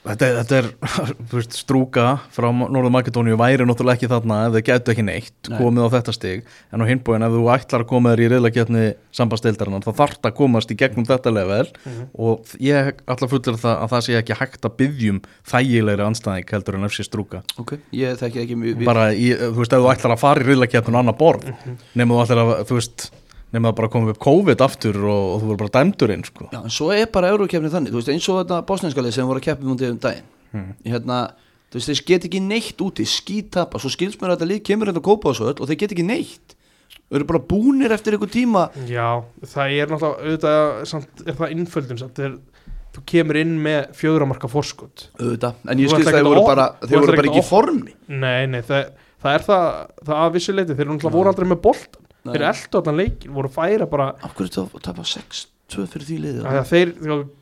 Þetta, þetta er veist, strúka frá Norður Makedóníu væri náttúrulega ekki þarna ef þau getur ekki neitt
Nei.
komið á þetta stig. En á hinbúin ef þú ætlar að koma þér í reyðlaketni sambandsteildarinnar þá þarf það að komast í gegnum þetta level.
Mhm.
og ég ætla að fullera það að það sé ekki hægt að byggjum þægilegri anstæðing heldur en FC strúka.
Ok, ég þekki ekki mjög
bara í, þú veist, ef þú ætlar að fara í reyðlaketni á annar borð nema þú ætlar að, þú veist nema það bara komið upp COVID aftur og, og þú verður bara dæmdur inn sko.
Já, en svo er bara eurokefni þannig, þú veist, eins og þetta bosnenskalið sem voru að keppa mútið um daginn.
Mhm.
hérna, þú veist, þeir get ekki neitt úti skítapa, svo skils mér að þetta lík kemur hérna að kópa þessu öll og þeir get ekki neitt. Þau eru bara búnir eftir einhver tíma.
Já, það er náttúrulega auðvitað, samt, er það innföldum samt, þeir, þú kemur inn með fjöguramarka forskot.
Auðvitað, en ég skilst að þeir voru
að
bara þeir voru bara ekki í
að
formi.
Nei, nei, það, það er það, það að vissuleiti, þeir náttúrulega voru aldrei með boltan þeir eldu allan leikin, voru færa bara
af hverju þetta að tapa 6-2 fyrir því liðið
að þeir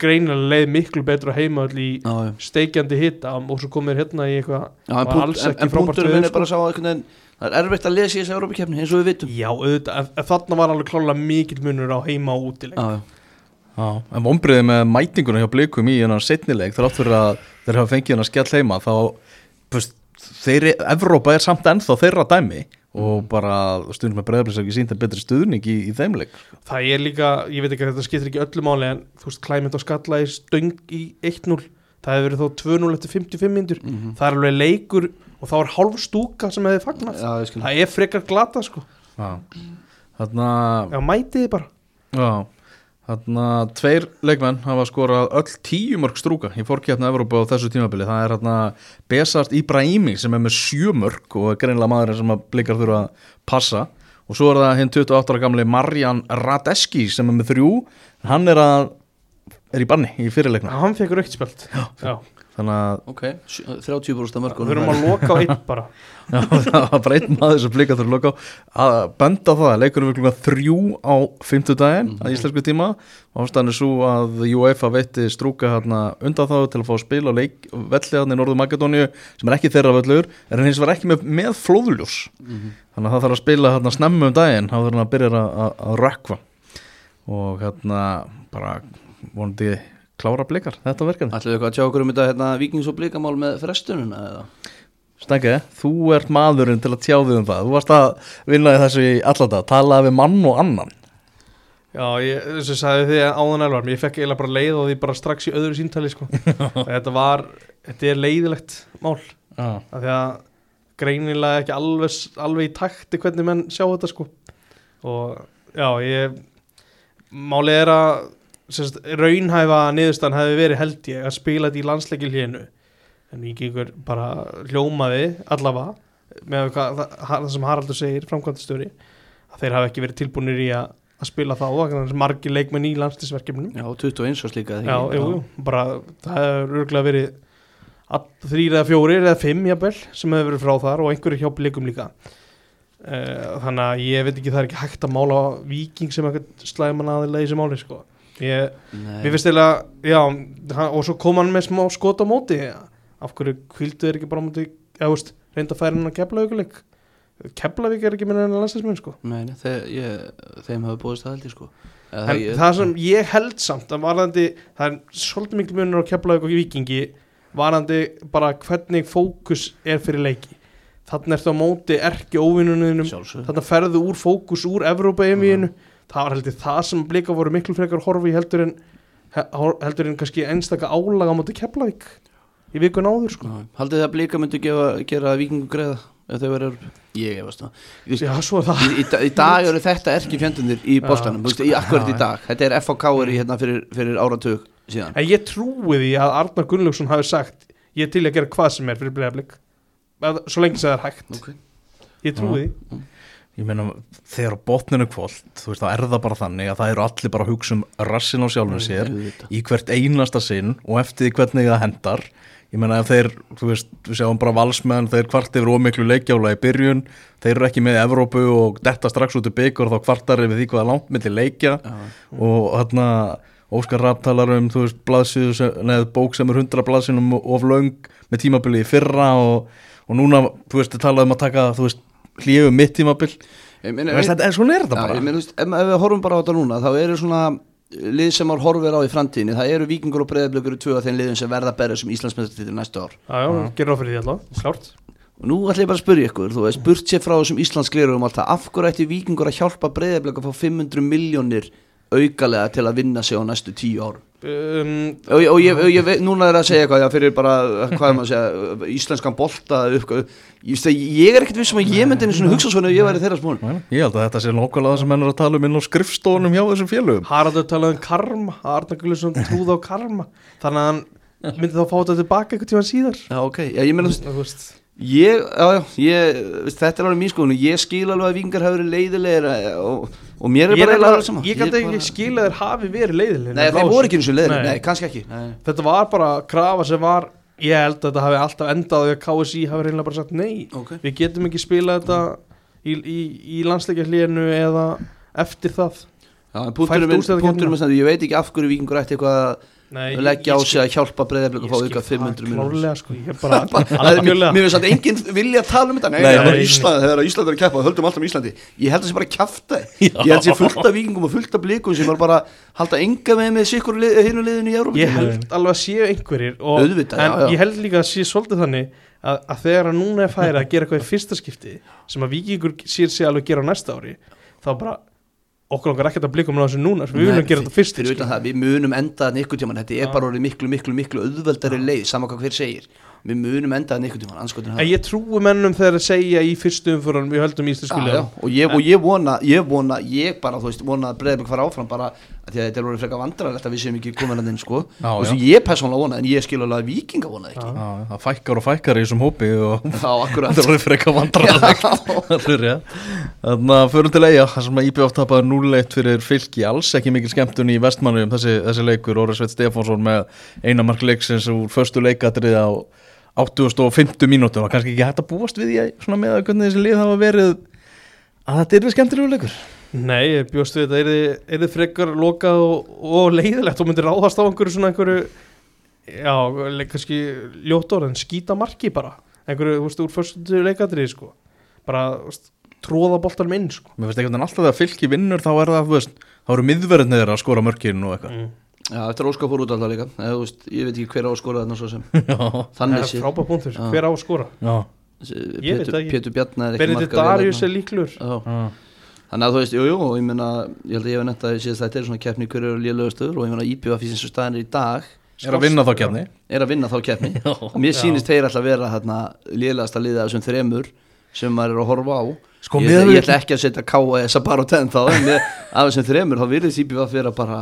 greinilega leið miklu betur að heima öll í
já, já.
steikjandi hitta og svo komir hérna í eitthvað
en, punkt,
alls
en, en
veður,
minn er
sko.
bara að sá að það er erfitt að lesa í þessi Európa-kefni eins og við vitum
Já, auðvitað, þarna var alveg klálega mikill munur á heima og útileik
já, já.
Já, en vonbriðið með mætinguna hjá blikum í hennar setnileg þrátt fyrir að þeir hafa fengið hennar skell heima þá, pust, þeir, Evrópa er samt ennþá þeirra dæmi og bara stundum með breyðarblis ekki sínt að betri stuðning í, í þeimleik
Það er líka, ég veit ekki að þetta skiptir ekki öllu máli en þú veist, klæmynd og skalla í stöng í 1-0 það hefur verið þó 2-0 eftir 55 mindur
Mhm.
það er alveg leikur og þá er hálf stúka sem
já, ég skil.
Það er frekar glata sko.
Já, þarna
Já, mætið þið bara.
Já, þarna tveir leikmenn hafa skorað öll tíu mörg strúka í fórkjæfna Evrópu á þessu tímabili. Það er þarna Besart Ibrahimi sem er með sjö mörg og er greinlega maðurinn sem að blikar þurfa að passa. Og svo er það hinn 28 ára gamli Marjan Radeski sem er með þrjú. Hann er að er í banni í fyrirleikna
hann fekk rauktspjöld Já,
þannig að
ok, sjö- 30% af
við þurfum að loka á einn bara.
Já, það var bara einn maður sem blika þurfa að loka á. Að benda á það, leikunum við klukkan þrjú á fimmtudaginn að íslensku tíma. Ástæðan er svo að UEFA veitti strúka hérna undan þá til að fá að spila leik, velli hérna í Norðu Makedóníu sem er ekki þeirra völlur, er hins vegar ekki með, með flóðljós. Þannig að það þarf að spila hérna snemmu um daginn, þá þarf hann að byrja að, að, að rökkva. Og hérna bara vonandi klára blikar þetta verkefni.
við eitthvað að tjá okkur um þetta hérna, vikings og blikamál með frestununa eða?
Stengi, þú ert maðurinn til að tjá þig um það. Þú varst að vinna í þessu í alltaf talaði við mann og annan.
Já, ég, þess að sagði þið áðan elvar ég fekk eiginlega bara leið á því bara strax í öðru síntali sko. þetta var, þetta er leiðilegt mál.
Já,
af því að greinilega ekki alveg, alveg í takti hvernig menn sjá þetta sko. Og já, ég málið er að sérst, raunhæfa niðurstan hefði verið held ég að spila þetta í landsleikil hénu en Víkingur bara hljómaði allavega með hvað, það, það sem Haraldur segir framkvæmdastjóri að þeir hafi ekki verið tilbúinir í að, að spila þá og þannig að margir leikmenn í landslisverkefnum
já, 21 árs líka eða
Já, jú, bara það hefur örgulega verið þrír eða fjórir eða fimm jafnvel sem hefur verið frá þar og einhverju hjá blikum líka. Uh, þannig að ég veit ekki það er ekki hægt að mála viking sem eitthvað slæman aðilega í þessu máli sko. Ég, mér finnst eiginlega já, og svo kom hann með smá skot á móti. Af hverju kvildu er ekki bara móti eða veist, reynda að færa hann að kepla aukuleik Keflavík er ekki minna en landslismenn sko.
Nei, þeim hafi búist það held ég sko. Eða
en
ég,
það sem ég held samt að varðandi, það er svolítið miklu munur á Keflavík og Víkingi varðandi bara hvernig fókus er fyrir leiki. Þannig ertu á móti erki óvinnunum þannig ferðu úr fókus úr Evrópa-EMI-inu það var heldur það sem blika voru miklu frekar horfi heldur en he- heldur en kannski einstaka álaga á móti Keflavík í vikun áður sko.
Haldið þið að blika myndu gefa, gera vikingu greiða ef þau verður Ég efast það. Veist,
já það.
í, í, í dag eru þetta erki fjandunir í Þú veist, í akkurat í
Já,
dag. Þetta er FHK er í hérna fyrir, fyrir áratug síðan.
En ég trúi því að Arnar Gunnlaugsson hafi sagt ég til í að gera hvað sem er fyrir Breiðablík svo lengi sem það er hægt.
Ok.
ég trúi því
Ég meina, þegar botninu kvöld, þú veist, þá er það bara þannig að það eru allir bara að hugsa um rassin á sjálfum sér í hvert einasta sinn og eftir því hvernig það hendar. Ég meina, ef þeir, þú veist, við sjáum bara valsmenn, þeir kvart yfir ómiklu leikjála í byrjun, þeir eru ekki með Evrópu og detta strax út í byggur og þá kvartar yfir því hvað er langt milli leikja
Já.
og hérna Óskar Rapp talar um, þú veist, neð bók sem er 100 blaðsínum of löng með tímabili í fyrra og, og núna, þú veist, talað um að taka, þú veist, hlífu mitt tímabil.
Ég meina,
Veist, þetta er svona er þetta bara.
ég meina, veist, ef, ef við horfum bara á þetta núna þá eru svona lið sem ár horfir á í framtíðinni það eru vikingur og breyðablökur tvö af þeim liðum sem verða að berja sem Íslandsmeðartitil næstu ár.
Já, já, gerir á fyrir því allavega, klárt.
Og nú ætlum ég bara að spyrja ykkur, þú veist, burt sér frá þessum Íslandsglerum alltaf, af hverju ætti vikingur að hjálpa breyðablöku að fá 500 miljónir aukalega til að vinna sig á næstu tíu árum.
Um,
og, og ég, og ég, veit- núna er að segja eitthvað já, fyrir bara, hvað er maður að segja íslenskan bolta upp, ég, að ég er ekkert vissum að ég myndi einu svona hugsa svona ef ég væri þeirra
Nei, Ég held að þetta sé nákvæmlega það sem menn er að tala um inn á skrifstofunum hjá þessum félögum.
Haraldur talaði um karma að Arnar Gullarsson trúði á karma. Þannig að hann myndi þá fá þetta tilbaka eitthvað tíma síðar.
Já, ok, já, ég meina, þú veist
þú veist
Ég, já, já, ég, þetta er alveg mín skoðun. Ég skil alveg að vingar hafi verið leiðilegir eh, og, og mér er bara eiginlega
nefnilega-
alveg sama
ég gæti
bara-
ekki skila þér hafi verið leiðileg
Nei, þeir voru ekki eins og leiðilegir, nei, kannski ekki. Nei.
Þetta var bara krafa sem var Ég held að þetta hafi alltaf endað á að KSI hafi reynilega bara sagt nei.
Ok.
Við getum ekki spilað þetta í, í, í landsleikjarlíðinu eða eftir það. Úrslitakeppnina.
punkturinn minn, stendur, ég veit ekki af hverju vikingur ætti eitthvað að
nei,
leggja á sig að hjálpa breyðarblik og
Ég
fá auka 500
það
mínútur
sko, ég bara
Það Mér finnst að enginn vilja að tala um þetta. Nei,
Nei,
það er
nei.
Ísland, þegar Ísland er að keppa höldum alltaf um Íslandi. Ég held að það sé bara kjafta Ég held að það sé fullt af vikingum og fullt af blikum sem er bara halda enga með með sikkur hinu liðinu í Európa
Ég held alveg að séu einhverjir og,
Auðvitað,
En
já, já.
ég held líka að sé svolítið þannig að, að þegar að núna er færi að gera eitthvað í fyrsta skipti sem að vikingur sér sig alveg gera á næsta ári þá bara okkur langar ekkert að blikum á þessu núna við viljum gera þetta fyrst
Fyrir það, við munum enda þannig ykkur tíman Þetta er bara orðið miklu, miklu, miklu auðveldari leið Saman hvað hver segir. Við munum enda þannig ykkur tíman,
ég trúi mennum þegar að segja í fyrstu umfóran við höldum
já,
liðum
og ég, og ég vona, ég vona, ég bara, þú veist, vona að Breiðablik fara áfram bara því að þetta er orðið frekar vandrarlegt að við séum ekki komin að þinn, sko.
Já,
og
já.
ég persónulega vona, en ég skil alveg að vikinga vona það ekki.
Já, það fækkar og fækkar í þessum hópi og
Já,
þetta er orðið frekar vandrarlegt Það Þannig að förum til eiga þar sem að IBF tapaði 0-1 fyrir fylki. Alls ekki mikil skemmtun í vestmannum þessi, þessi leikur, Óri Sveit Stefánsson með eina mark leiksins úr förstu leikatrið á 8050 mínútu. Og kannski ekki hægt að búast við svona með að hvernig þessi lið hafa verið að þetta er við skemmtilegu leikur
Nei, ég bjóst við þetta er þið frekar lokað og, og leiðilegt. Og myndir ráðast á einhverju svona einhverju já, leik kannski ljótt orð en skýta marki bara. Einhverju, þú veist, úr fyrstu leikatrið sko. Bara, þú veist, tróða boltanum inn sko.
Mér finnst einhvern veginn alltaf þegar fylki vinnur þá er það, þú veist, þá eru miðverðinni þeirra að skora mörkin og eitthvað.
Mm.
Já, þetta er óskap fór út alltaf líka. Eða, þú veist, ég veit ekki hver á að skora þarna svo sem.
Já,
Það
Þannig
er
sé.
frábæð punktur,
Já.
hver á að skora?
Já,
Ég veit
Pétur,
það
er ekki Þannig að þú veist, jú, jú, og ég meina, ég held að ég hef nefnt að ég síðast þetta er svona keppni hverju eru lélugastur og ég meina IPVF í þessu staðin í dag
Er að vinna þá kefni
er að vinna þá keppni. Mér sýnist þeir alltaf vera hérna lélegasta liða þessum þremur sem maður er að horfa á.
Sko,
ég, ég
við-
ætla ekki að setja KS að bara á tenn þá, en af þessum þremur þá virðist IPVF vera bara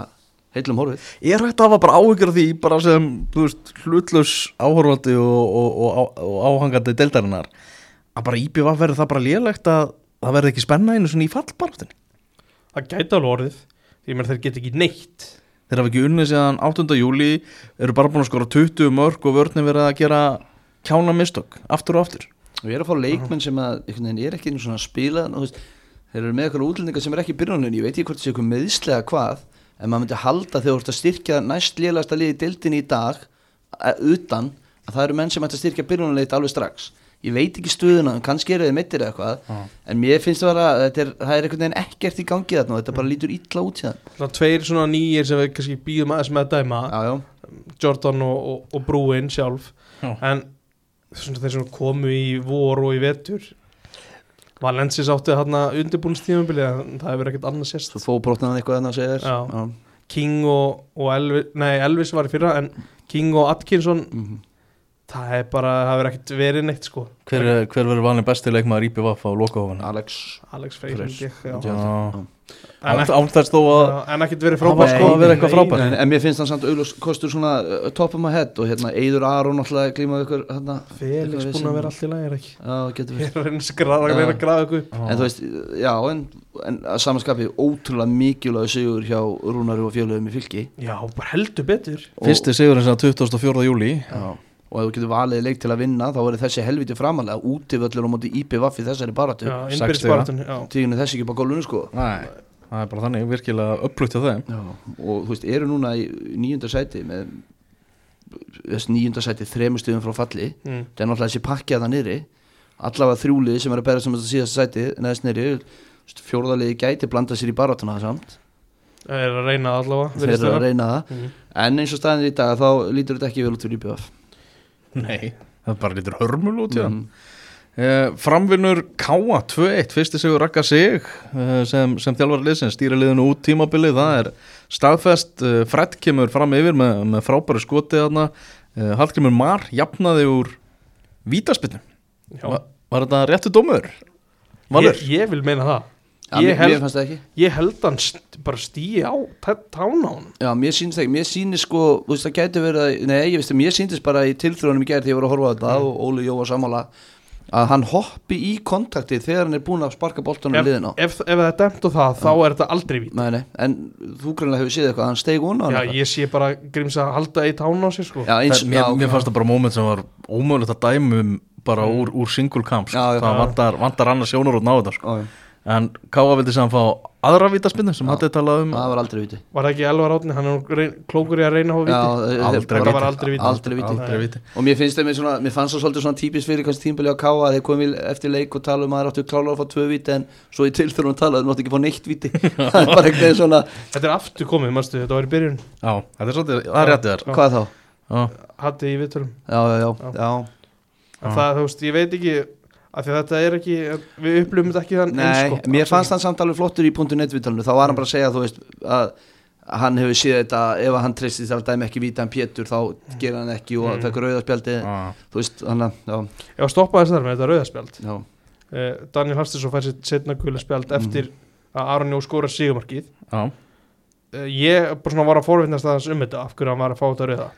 heillum horfið.
Er hægt að hafa bara áhyggjur af því bara sem, þú veist, hlutlaus og, og, og, og að það að verður ekki spenna einu svona í fallbaráttinni
Það gæti alveg orðið Ég menn þeir get ekki neitt
Þeir hafa ekki unnið síðan 8. júli eru bara búin að skora 20 mörg og vörnum verið að gera kjána mistök aftur og aftur
Og ég er að fá leikmenn sem að, er ekki einu svona að spila, þú veist, þeir eru með eitthvað útlendingar sem er ekki byrjunum, ég veit ekki hvort það sé eitthvað meðslega hvað, en maður myndi halda þegar þú ert að styrkja næst lélegasta liði deildin í dag, að, utan, að það eru menn sem ætti að styrkja byrjunuleit alveg strax. Ég veit ekki stöðuna, kannski eru þið meittir eða eitthvað, en mér finnst það að þetta er, það er einhvern veginn ekkert í gangi þarna og þetta bara lítur illa út í það.
Svona tveir svona nýjir sem við kannski býðum aðeins með að dæma
Já, já,
Jordan og, og, og Brúin sjálf
Já.
en svona, þeir sem komu í vor og í vetur Valensis átti þarna undirbúinstíðumbilið en það hefur ekkert annað sérst
svo fóbrotnaðan eitthvað þarna að segja þér.
Já. King og, og Elvis nei Elvis var í fyrra en King og Atkinson
Mhm.
Það er bara, það hefur ekkert verið neitt sko
Hver, er- hver verður valin besti leikmaður IBV á lokahófana?
Alex.
Alex Freyr
Fresh.
held ég, já.
Já.
en, ekki,
Án þess þó að
en ekkert verið
Það
frábært
sko að vera eitthvað frábært.
En, en mér finnst hann samt auðvitað kostur svona uh, top of my head og hérna Eidur Aron alltaf glímaði ykkur hérna,
Felix búin að vera
vesen.
allt í lagi er ekki
Já, getur við
er að reyna að skrafa, að reyna að grafa ykkur upp.
En þú veist, já, en, en að samanskapi ótrúlega mikilvæg sigur hjá Rúnari og fjöluðum í fylki
Já, bara heldur betur
Fyrsti sigurinn sem 24. júli
Já, og ef þú getur valið leik til að vinna þá verður þessi helviti framalega útivöllur á móti IPVF í þessari baratu Tíðinu þessi ekki bara gólunum sko.
Nei, það er bara þannig virkilega upplugt á þeim.
Já, og þú veist, eru núna í nýjunda sæti með þess nýjunda sæti þremur stöðum frá falli.
Mm.
það er náttúrulega þessi pakki að það niðri. Allavega þrjúlið sem er að bera sem þetta síðast sæti neðast niðri. Fjórðaliði gæti blanda sér í baratuna samt.
Það er að reyna allavega virðist
eru að reyna það.
Mhm.
en eins og staðin í dag þá lítur þetta ekki vel út fyrir IBF
Nei, það bara lítur hörmul út í það
mm.
Eh, Framvinnur Káa 2-1, fyrsti sigur rakka sig eh, sem, sem þjálfar liðsins stýra liðinu út tímabilið, það er staðfest, eh, Fred kemur fram yfir með, með frábæri skoti eh, Hallgrimur Mar jafnaði úr vítaspinnu,
Já.
Va, var þetta réttu dómur?
Ég, ég vil meina það
ja,
Ég held-
mér það
Ég held hann st bara stíi á tá- tána hann
Já, mér sýnist ekki, mér sýnist sko, þú veist það gæti verið að, nei, ég veist að mér sýnist bara í tilþróunum í gerð þegar ég var að horfa á þetta og Óli Jó var sammála að hann hoppi í kontakti þegar hann er búin að sparka boltanum
ef,
liðin á
ef, ef það er dæmt og það, þá er þetta aldrei víti.
Nei, nei, en þú grunlega hefur séð eitthvað hann steig á
Já, ég sé bara gríms að halda eitt hán á sér sko.
Já, eins,
Það- mér,
já,
mér fannst það bara moment sem var ómögulegt að dæmum bara úr, úr single camp sko. Það
Já.
vantar, vantar annars sjónar út náða sko. En Káa vildi sem fá aðra vítaspinnu sem hattu talað um.
Það var aldrei viti
Var það ekki Elvar Átni, hann er reyn, klókur í að reyna á víti.
Já,
Aldrei viti.
Það var aldrei víti.
Aldrei víti.
aldrei viti
og mér finnst þeim svona, mér fannst það svolítið svona típist fyrir kannski tímbili á Káa að þeir komið eftir leik og tala um að þeir áttu klála að fá tvö víti en svo í tilþjóðum tala þeir máttu ekki fá neitt víti. Það er bara eitthvað svona,
Þetta er aftur komið, manstu, þetta var í byrjun.
Já, þetta er svolítið, það þar
af því að þetta er ekki, við upplifum þetta ekki þann
Nei,
eins sko
mér fannst hann samt alveg flottur í punktu netvitalinu þá var hann bara að segja, þú veist að hann hefur séð þetta, ef hann treysti þess að dæmi ekki víta en Pétur, þá gerir hann ekki og
Mm.
það er rauðarspjaldi,
já,
þú veist, hann að, já,
Ég var stoppaðist þar með þetta rauðaspjald
já,
uh, Daniel Harstinsson fær sitt setna gula spjald
Mhm.
eftir að Aron Jó skora sigumarkið
já,
uh, Ég bara svona var að forvittnast aðeins um þetta af hverju hann var að fá þetta rauða.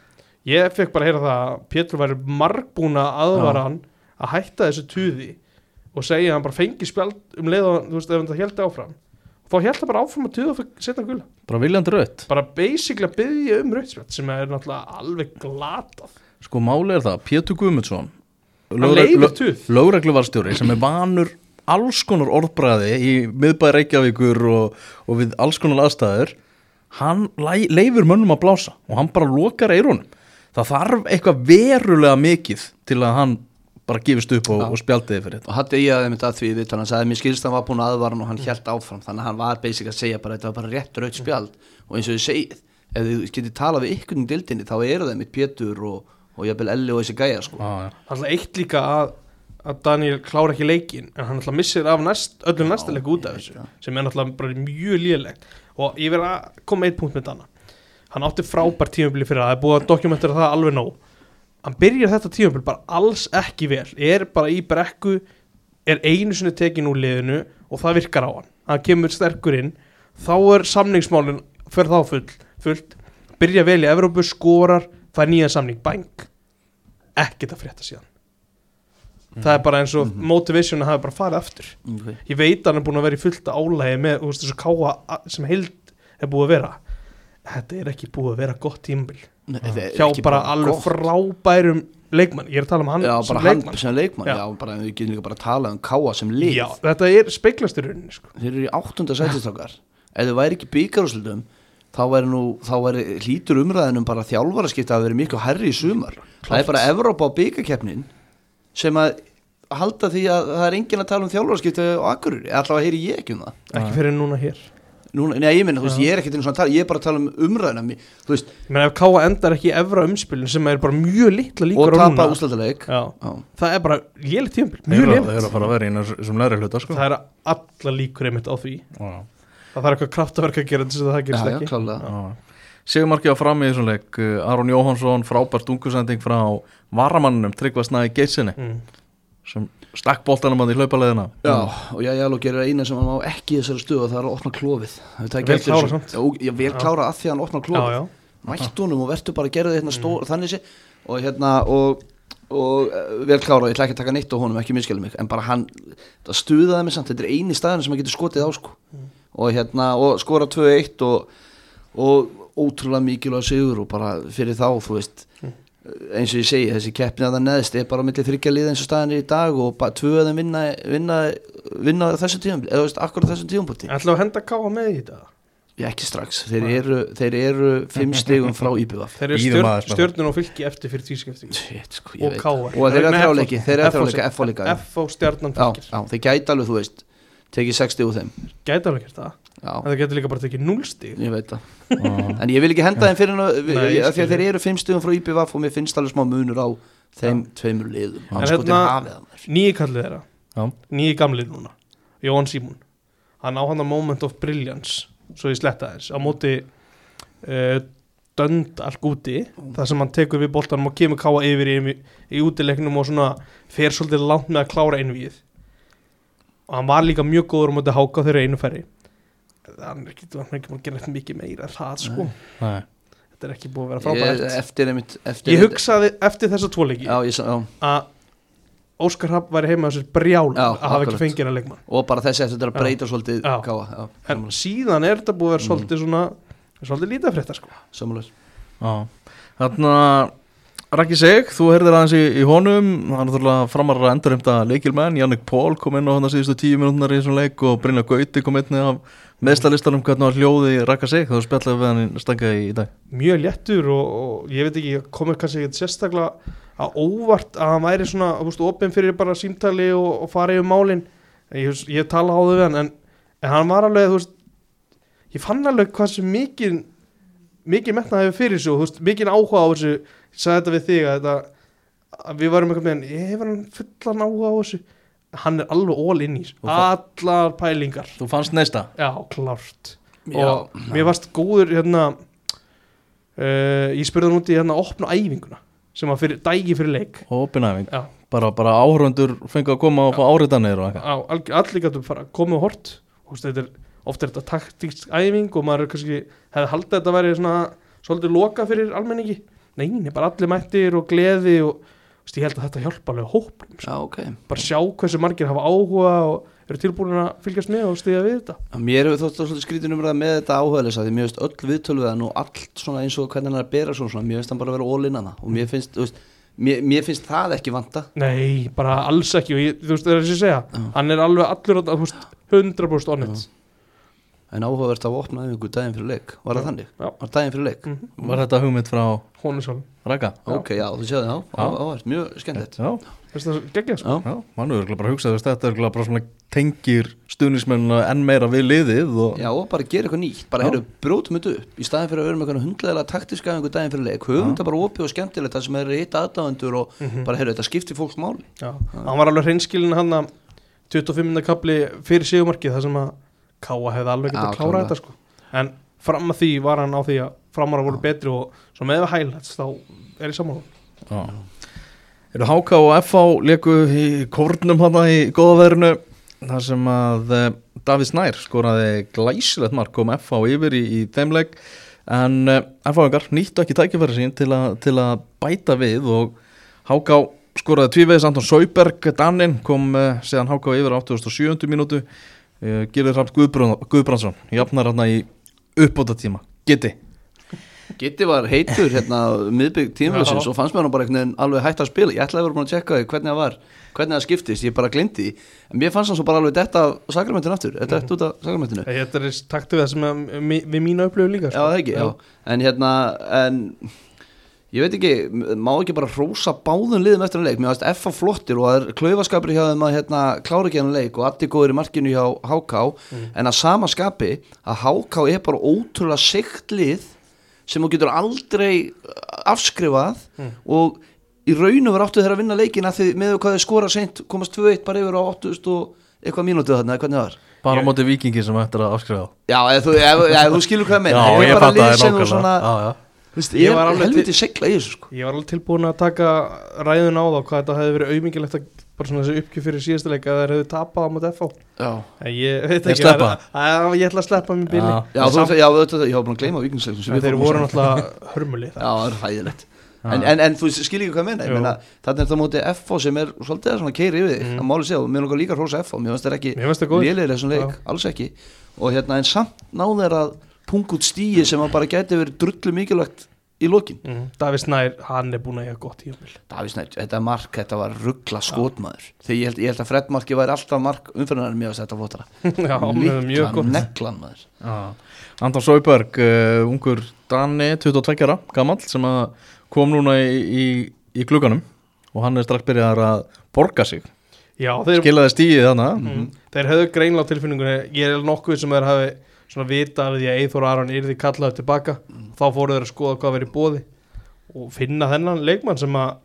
Ég fekk bara að heyra það að Pétur væri margbúna aðvara hann að hætta þessu tuði og segja að hann bara fengi spjald um leið og þú veist ef hann það held áfram. Þá held hann bara áfram að tuða og setna gula.
Bara viljandi rött
bara basically að byggja um rauðspjald sem er náttúrulega alveg glatað.
Sko máli er það, Pétur Guðmundsson lögregluvarstjóri sem er vanur alls konar orðbræði í miðbæði Reykjavíkur og, og við alls konar aðstæður hann leifir mönnum að blása og hann bara lokar eirunum það þarf eitthvað verulega mikið til að hann bara gefist upp og, og spjaldiði fyrir þetta.
Og ég að þeim þetta að því við hann sagði, mér skilst hann var búin að aðvara hann og hann held áfram. Þannig að hann var basic að segja bara, þetta var bara rétt raut spjald. Og eins og þið segið, ef þið getið talað við ykkur um dildinni, þá eru þeim mitt Pétur og, og jafnvel Elli og þessi gæja, sko.
Já, já.
Það er alltaf eitt líka að, að Daniel klára ekki leikin en hann alltaf missir af næst, öllum næsta leik út af þessu
það.
sem er alltaf bara mjög lélegt. Og ég verð að koma með eitt punkt með Dana. Hann átti frábært tímabili fyrir það það er búið að dokumentera það alveg nóg hann byrjar þetta tímabili bara alls ekki vel. Er bara í brekku er einu sinni tekin úr liðinu og það virkar á hann. Hann kemur sterkur inn. Þá er samningsmálin fyrir þá full, fullt. Byrja vel í Evrópu, skorar það er nýjan samning, bang ekkert að frétta síðan. Það er bara eins og
Mhm.
motivation að hafa bara farið aftur.
Okay.
ég veit að hann er búin að vera í fullta álægi með þú veist, þessu káa sem heild er búið að vera þetta er ekki búið að vera gott tímabil.
Nei, þetta er
hjá bara alveg frábærum leikmann, ég er að tala um hann
Já,
sem
bara hann
leikmann.
sem leikmann,
Já.
já, bara við getum líka bara að tala um Káa sem lið.
Já, þetta er speiklast í rauninni sko.
þeir eru í áttunda sætistakar ef þau væri ekki byggarúslutum þá væri nú, þá væri hlítur umræðinum bara þjálfaraskipta að vera miklu herri í sumar. Það er bara Evrópa á byggarkeppnin sem að halda því að það er enginn að tala um þjálfaraskipta á Akureyri, allavega heyri ég ekki um það.
Ekki fyrir núna hér
Núna, nei, ég minna, þú veist, ég er ekkert einu svona að tala, ég er bara að tala um umræðina mi- þú veist,
menn ef káa endar ekki í evra umspilin sem er bara mjög litla
og
líkur á
tapa
núna
úrslátaleik
Já,
Já,
það er bara lélitt tímabil,
Þeir
mjög
þeir
lélitt
eru að fara að vera í þessum læri hluta sko.
það er alla líkur einmitt á því.
Já.
það þarf eitthvað kraftaverk að gera þess að það gerist
já,
ekki.
klálega.
Já. Sigurmarkið á fram í þessum leik uh, Aron Jóhansson, frábært ungusending frá varamannunum Tryggva Snæði Geitsinni
mm.
sem stakk boltanum að í hlaupaleðina.
Já, og já, já, og gerir eina sem hann má ekki í þessari stöðu og það er að opna klófið
Vel
þessu.
samt.
Já, Já, vel klára að því að hann opna
já,
klófið
já,
mætt honum og verður bara að gera þetta hérna stór þannig sé. Og hérna og, og eh, vel klára, ég ætla ekki að taka neitt á honum ekki minnskjálum mig, en bara hann það stuðaði mig samt, þetta er eini staðin sem hann getur skotið á sko. Og hérna og skora 2-1 og, og ótrúlega mikilvæg sigur og bara fyrir þá, þú veist eins og ég segi, þessi keppni að það neðst er bara millir þryggja liða eins og staðin er í dag og bara tvö að þeim vinna, vinna, vinna þessu tíum, eða þú veist, akkurat þessu tíumpúti
ætlaðu að henda káa með í þetta?
Ég ekki strax, þeir eru, þeir eru fimm stigum frá IBF
þeir eru stjörn, stjörnun og fylki eftir fyrir tískipting
Shit, sko,
Og KR.
Og þeir eru
Nei,
þrjáleiki, þeir eru
FO
þrjáleika F líka já.
F og stjarnan
Já,
fylkir.
já, þeir gæti alveg, þú veist Tekið 60 úr þeim.
Gæti alveg gert það en það getur líka bara tekið núlstig
ég veit það. En ég vil ekki henda þeim fyrir Því að þeir eru fimm stigum frá IBF Og mér finnst alveg smá munur á þeim tveimur liðum.
En hérna- nýji kallið þeirra.
Já.
nýji gamlið núna. Jón Símún hann á hann að moment of brilliance svo ég sletta þess á móti uh, dönd allt úti þar sem hann tekur við boltanum og kemur káa yfir í, í útileiknum og svona fer svolítið langt með að klára einvið og hann var líka mjög góður á móti háka þeirra einu færi hann er ekki, hann er ekki búin að gera eitthvað mikið meira en það sko,
Nei.
þetta er ekki búin að vera
Ég,
frábært
eftir einmitt eftir
ég hugsaði eftir þessa tvo leiki
Já, ég, sa- já,
að Óskar Rapp væri heima á sér brjál
Já,
að hafa ekki fengið hennar leikmann.
Og bara þessi eftir að
Já.
breyta svolítið
Já.
káa, já,
en síðan er þetta búið að vera
Mm.
svolítið svona svolítið lítið frétta sko.
Samanlega
Já, þarna Raki Sig, þú heyrðir aðeins í, í honum. Hann er þurfa framar að endur heimta leikilmenn. Jannik Pól kom inn á hann að síðustu tíu minútunar í þessum leik og Brynja Gauti kom inn af meðslalistanum hvernig var hljóði Raka Sig? Þú spjallaði við hann í stanga í, dag?
Mjög léttur og, og ég veit ekki komið kannski ekkert sérstaklega að óvart að hann væri svona, veist, opinn fyrir bara símtali og, og fara yfir málin. Ég, ég tala á þau við hann en, en hann var alveg, veist ég fann alveg hvað sem mikið mikið metnað hefur fyrir þú veist, mikið áhuga á þessu sagði þetta við þig að, þetta, að við varum einhvern veginn, ég hefur hann fullan áhuga á þessu. Hann er alveg all in í allar pælingar.
Þú fannst neista?
Já, klárt.
Já,
og mér varst góður hérna uh, ég spurði hann út í hérna að opna æfinguna sem var fyrir, dægi fyrir leik.
Hópinæfing,
já,
bara, bara áhörundur fengið að koma og fá áriðanir og eitthvað.
Allir gætu fara komið og hort þetta er, oft er þetta taktísk æfing og maður er kannski hefði haldið að þetta væri svona svolítið loka fyrir almenningi nei, nei, bara allir mættir og gleði og veist, ég held að þetta hjálpa alveg hópum sko.
já, ok.
Bara sjá hversu margir hafa áhuga og eru tilbúin að fylgjast með og stiga við þetta.
Já, Mér hefur þótt að skrítin umræða með þetta áhugaðlisa því mér finnst öll viðtölu við hann og allt svona eins og hvernig hann er að bera svona, svona mér finnst hann bara að vera ólinnan það og mér finnst, þú veist, mér, mér finnst það ekki vanta.
Nei, bara alls ekki og ég, þú veist, það er þess að segja
Já.
hann er alveg allur, á- þú veist, 100% on it
en áhugavert að opna einhver daginn fyrir leik var það þannig?
Já.
Var daginn fyrir leik?
mm.
Var þetta hugmynd frá
er
Raka?
Já.
Ok, já, þú séu það, áhugavert, mjög skemmtilegt
Já,
þess að gegja sko
Já,
já, mann er bara að hugsa þess þetta er bara svona tengir stuðnismennina enn meira við liðið og
Já, og bara gera eitthvað nýtt, bara
Já.
heyrðu, brjótum þetta upp í staðin fyrir að vera með eitthvað hundlega taktiska einhver daginn fyrir leik,
Já.
þetta bara opið og skemmtilegt það sem er eitt aðdáðendur og
Mhm.
bara heyrðu, þetta skiptir fólks máli
Já, hann var alveg hreinskilin hann að 25. kapli fyrir sigumarkið þar sem að Káa hefði alveg getað
Já,
að klára þetta sko en fram að því var hann á því að framara voru betri og svo með við highlights þá er ég saman.
Eru HK og FH leku í kórnum hana í góða veðrinu þar sem að eh, Davíð Snær skoraði glæsilegt mark kom FH yfir í, í þeim leik en uh, FH-ingar nýttu ekki tækifæri sín til, a, til að bæta við og HK skoraði tvívegis Anton Sauberg Dannin kom uh, síðan HK yfir á 87. mínútu uh, Gilur Ramt Guðbrandsson jafnar hérna í uppbóta tíma Gitti
Gitti var heitur hérna miðbygg tímafélagsins
Já.
og fannst mér hann bara einhvern veginn alveg hægt að spila ég ætlaði að vera búin að tjekka hvernig það var hvernig það skiptist, ég bara því en mér fannst hann svo bara alveg detta af sakramentinu aftur
Mhm.
þetta er út af sakramentinu
Þetta er takt við það sem mi- við mínu upplöfu líka
Já,
sko.
það ekki, já. En hérna, en ég veit ekki, má ekki bara hrósa báðum liðum eftir að leik, mér varst F á flottir og það er klaufaskapur hjá þeim að hérna, klára ekki hann leik og allir góður í markinu hjá HK en að sama skapi að HK er bara ótrúlega segt lið sem þú getur aldrei uh, afskrifað og í raunum var áttu þeirra að vinna leikina því með hvað þeir skora seint komast 2-1 bara yfir á 8000 og eitthvað mínútið þarna, eða hvernig það var?
Bara á móti vikingi sem ættir að afskrifa.
Já, ef þú, ef, ef þú skilur hvað ég meina.
Já,
Þetta er
ég
bara lið sem þú svona
Já, já
Þú veist,
Ég
ég
var alveg
helviti segla í þessu sko.
Ég var alveg tilbúin að taka ræðun á þá hvað þetta hefði verið auðmingilegt að bara svona þessi uppgjöf fyrir síðasta leik að þeir hefði tapað á móti FH
Já,
En ég veit ekki að, að, Ég ætla að sleppa mér bíli
Já.
já, þú, já þetta, ég var búin að gleyma við
þeir voru náttúrulega hörmuli
Já, það er hæðilegt
Já.
en, en, en þú skilur ekki hvað ég meina. Ég meina, Þannig er það móti FO sem er svolítið að svona keiri yfir þig.
Mm.
að máli segja og mér langar líka að hrósa FO mér finnst það ekki
það
lélegir þessum leik,
Já.
alls ekki. Og hérna en samt náðu þeir að punga út stíi sem að bara gæti verið drullu mikilvægt í lokin.
Mm. Davíð Snær, hann er búin að eiga gott tíumil
Davís Nætt, þetta mark, þetta var ruggla skotmaður. Þegar ég held, ég held að Fred marki væri alltaf mark umfyrirnar en mér að þetta fótara
Já, með mjög gott.
neglan maður.
Já. Anton Sauberg, uh, ungur Dani, 22 ára, gamall sem að kom núna í, í, í klukkanum og hann er strax byrjaðar að borga sig.
Já, þeir,
skilaði stíið þannig
mm, þeir hefðu greinlega á tilfinningunni Ég er nokkuð sem þeir hafi svona vita af því að Eithor Aron yrði kallaði tilbaka þá fóru þeir að skoða hvað verið bóði og finna þennan leikmann sem að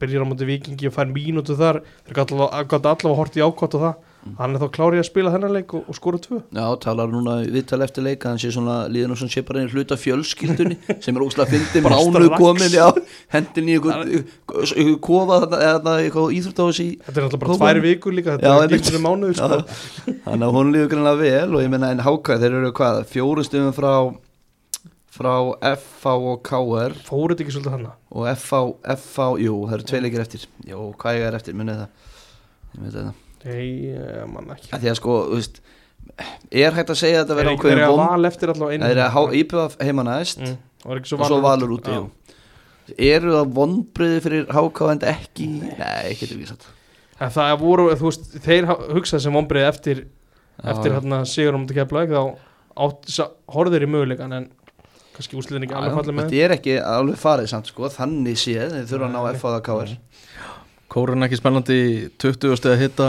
byrjar á móti vikingi og fær mínútu þar. Þeir allavega allavega hort í ákvátt og það hann er þá klárið að spila þennan leik og, og skora tvö.
Já, talar núna viðtal eftir leik að hann sé svona líðan og svona sé bara einu hluta fjölskyldunni sem er óslega fyndi
Bara
mánu komin já, hendin í kofa þarna, eða eitthvað íþróttáðs í
þetta er alltaf bara tvær vikur líka
Já,
þetta er
einmitt.
ekki sem mánuður sko.
Já, þannig að hún líður greinlega vel og ég meina en háka þeir eru hvað, fjóru stöðum frá frá FH og KR
Fóruð ekki svolítið hana
og FH, FH, jú, það eru tvei leikir eftir. Jú, hvað ég er eftir, munið það. Ég veit það
Nei, ég man ekki.
Að Því að sko, þú veist Er hægt að segja að þetta
Er
verið ákveðin
að
von Það er að íbjöða heima næst
mm. Og
og svo valur
Já.
jú. Eru það vonbriði fyrir HK en ekki? Nei, ekki þetta vísat.
Það voru, þú veist, þeir hugsaði sem vonbreið eftir, eftir hérna sigur um þetta keflaug þá þeir í möguleikan en kannski úsliðin ekki alveg fallið með
Þetta er ekki alveg farið samt sko Þannig séð, þeir þurfa að ná
Nei.
FH og KR
Kórun ekki spennandi 20 steg að hitta.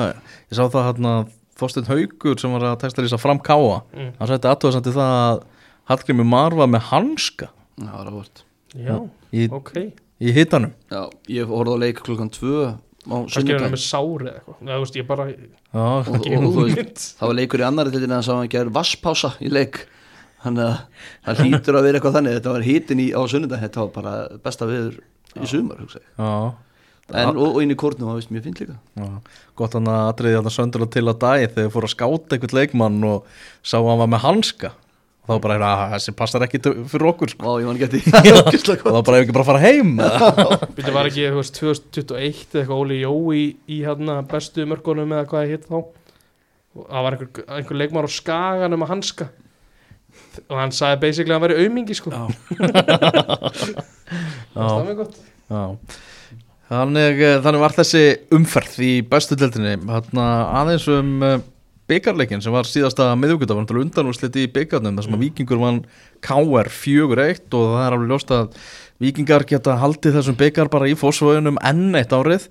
Ég sá það hann að Þorstein Haugur sem var að texta lýsa fram káa
Mm.
hann sætti aðtöðsandi það að Hallgrimur Mar var með hanska.
Já, það var vort
Já,
í,
ok.
í hittanum
Já, ég horfði á leik klukkan 2 á
er
sunnudaginn
með sári eða eitthvað. Það veist, ég bara
Já,
og, og, og veist, það var leikur í annari til þess að hann gerði vasspása í leik. Þannig að það hlýtur að vera eitthvað þannig. Þetta var hitin í, á sunnudag. Þetta var bara besta viður í sumar
já,
en, og, og inn í kórnum, það veist mjög fint líka
já. Gott hann að atriði hann söndur til að dæ þegar fór að skáta einhvern leikmann og sá að hann var með hanska og þá var bara, "Ah, þessi passar ekki til- fyrir okkur sko.
Var að því
og þá bara ef ekki bara að fara heim?
Býttu var ekki, þú veist, 2021 eða eitthvað Óli Jó í, í hérna bestu mörgunum eða hvað ég hitt þá og það var einhver, einhver leikmar á skaganum að hanska og hann sagði basically að hann væri aumingi sko
Já.
það er mjög gott
Já. Þannig, eh, þannig var þessi umferð í bestu deltinni aðeins um uh, byggarleikin sem var síðasta miðvíkuta var undanúrslit í byggarnum þar sem að Víkingur vann KR 4-1 og það er alveg ljóst að Víkingar geta haldið þessum byggar bara í fósvöðunum enn eitt árið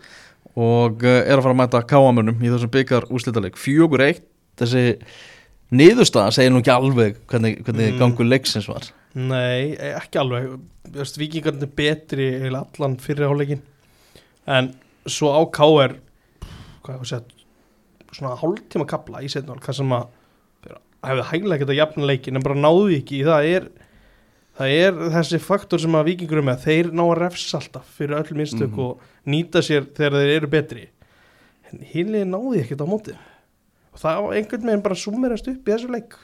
og uh, er að fara að mæta KM-unum í þessum byggar úrslitaleik 4-1 þessi niðurstaða segir nú ekki alveg hvernig, hvernig
Mm.
gangur leiksins var.
Nei, ekki alveg. Víkingarnir betri allan fyrir áleikin en svo á KR hvað að segja svona hálftíma kapla í setnál hvað sem að hefði hæglega geta jafn leikin en bara náðu ekki. Það er það er þessi faktor sem að Víkingur er með. Þeir ná að refsa alltaf fyrir öll minnstök
Mhm.
og nýta sér þegar þeir eru betri. En hinlega náðu ekki á móti. Og það var einhvern veginn bara summerast upp í þessu leik.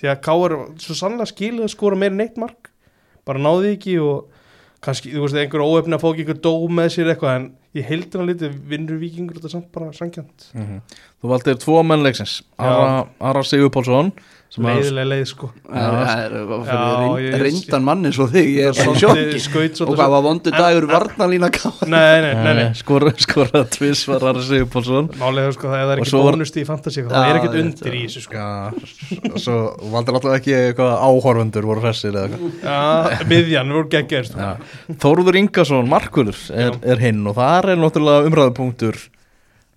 Því að Káur svo sannlega skilið að skora meira en eitt mark bara náði ekki og kannski, þú veist, einhver óöfni að ekki einhver dó með sér eitthvað en í heildina litið vinnur vikingur þetta samt bara sankjant
Mhm. Þú valdir tvo mennleiksins Ara, Ara Sigur Pálsson
leiðilega leið sko.
Er reyndan manni svo þig Ég er sjokki. Og hvað var vondu dagur varnalína káð
Nei, nei, nei, nei.
skora, skora tvís var Ara Sigur Pálsson
Málega sko, það er
Og
ekki
svo var-
bónust í fantasi það er ekkert undir í þessu sko.
Já, svo valdir alltaf ekki eitthvað áhorfundur voru hressir eða eitthvað.
Já, miðjan, við vorum geggjast
Já. Þóruður Ingarsson, Markulur er, er hinn og það er náttúrulega umræðupunktur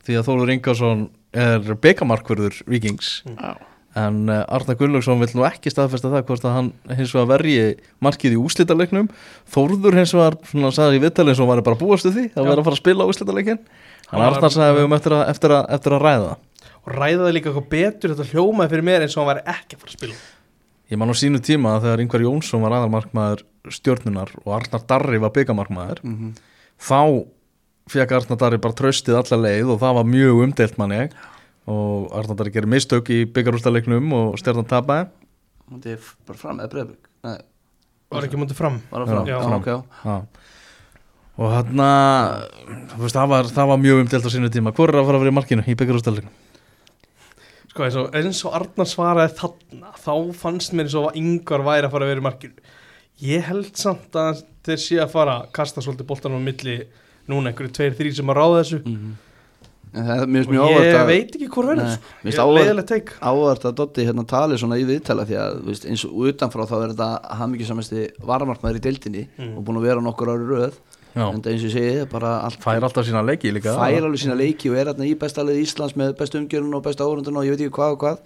því að Þóruður Ingarsson er bekamarkvörður Víkings
Já.
en uh, Arna Gunnlaugsson vill nú ekki staðfesta það hvort að hann hins vegar verji markið í úslítaleiknum Þóruður hins vegar svona sagði í og hann væri bara búastu því að
Já.
vera að fara að spila úslítaleikin
Hann
hann
var-
Arnar sagði að við um eftir að, eftir að, eftir að ræða það
og ræðaði líka eitthvað betur þetta hljómaði fyrir mér eins og hann væri ekki að fara að spila
Ég man á sínu tíma að þegar Ingvar Jónsson var aðalmarkmaður stjórnunar og Arnar Darri var byggamarkmaður
Mhm.
þá fekk Arnar Darri bara tröstið alla leið og það var mjög umdelt manni og Arnar Darri gerir mistök í byggarústaleiknum og stjórnan tapaði.
Er bara fram eða breyðbygg Nei,
var ekki mútið fram?
Var það fram?
Já.
Já, ok, já.
Og þarna þú veist, það, var, það var mjög umdelt á sínu tíma. Hvor er að fara að vera í markinu í byggarústaleiknum?
sko eins og, eins og Arnar svaraði þarna þá fannst mér eins og að yngvar væri að fara að vera í markinu. Ég held samt að þeir sé að fara að kasta svolítið boltanum á milli núna einhverju tveir, þrý sem að ráða þessu.
Mhm. En það er
og ég
að
veit ekki hvor verður. Ég-
áhugavert-
leiðilegt teik
áhvert að Dotti hérna tali svona í viðtala því að þú veist, eins og utanfrá þá er þetta hafmyggjusamesti varamarkmaður í deildinni
Mm.
og búin að vera nokkur ári röð.
Já,
en það eins og ég segi, bara allt
fær alltaf sína leiki líka.
Fær alveg sína leiki og er hérna í bestalið Íslands með bestu umgjörun og bestu áhörundun og ég veit ekki hvað og hvað.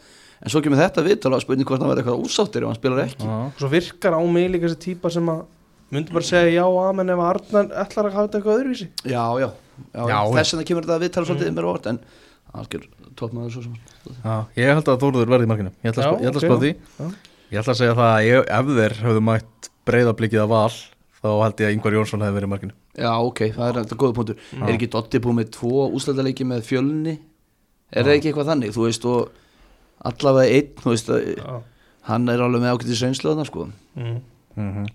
En svo kemur þetta viðtala og spurning hvort hann verður eitthvað úsáttir ef hann spilar ekki.
Og svo virkar á mig líka þessi típa sem að myndi bara segja já amen ef Arnar ætlar að hafa þetta eitthvað öðruvísi.
Já, já, já,
Já.
þess vegna kemur þetta viðtala svolítið mm. mér óvart en algjör toppmaður svo sem.
Já, ég held að Þóruður verði í markinu. Ég ætla að,
Já,
spá, ég ætla að spá því.
Já.
Ég ætla að segja það að ég, ef þeir höfðu mætt breyðablikið að val þá held ég að Ingvar Jónsson hefði verið í markinu.
Já, ok, það er þetta góða punktur. Er ekki Dotti búið með tvo úslætaleiki með fjölni? Er það ekki eitthvað þannig, þú veist og allavega einn, þú veist að
já.
hann er alveg með ákveðið sveinslu þarna sko.
Mm.
Mhm.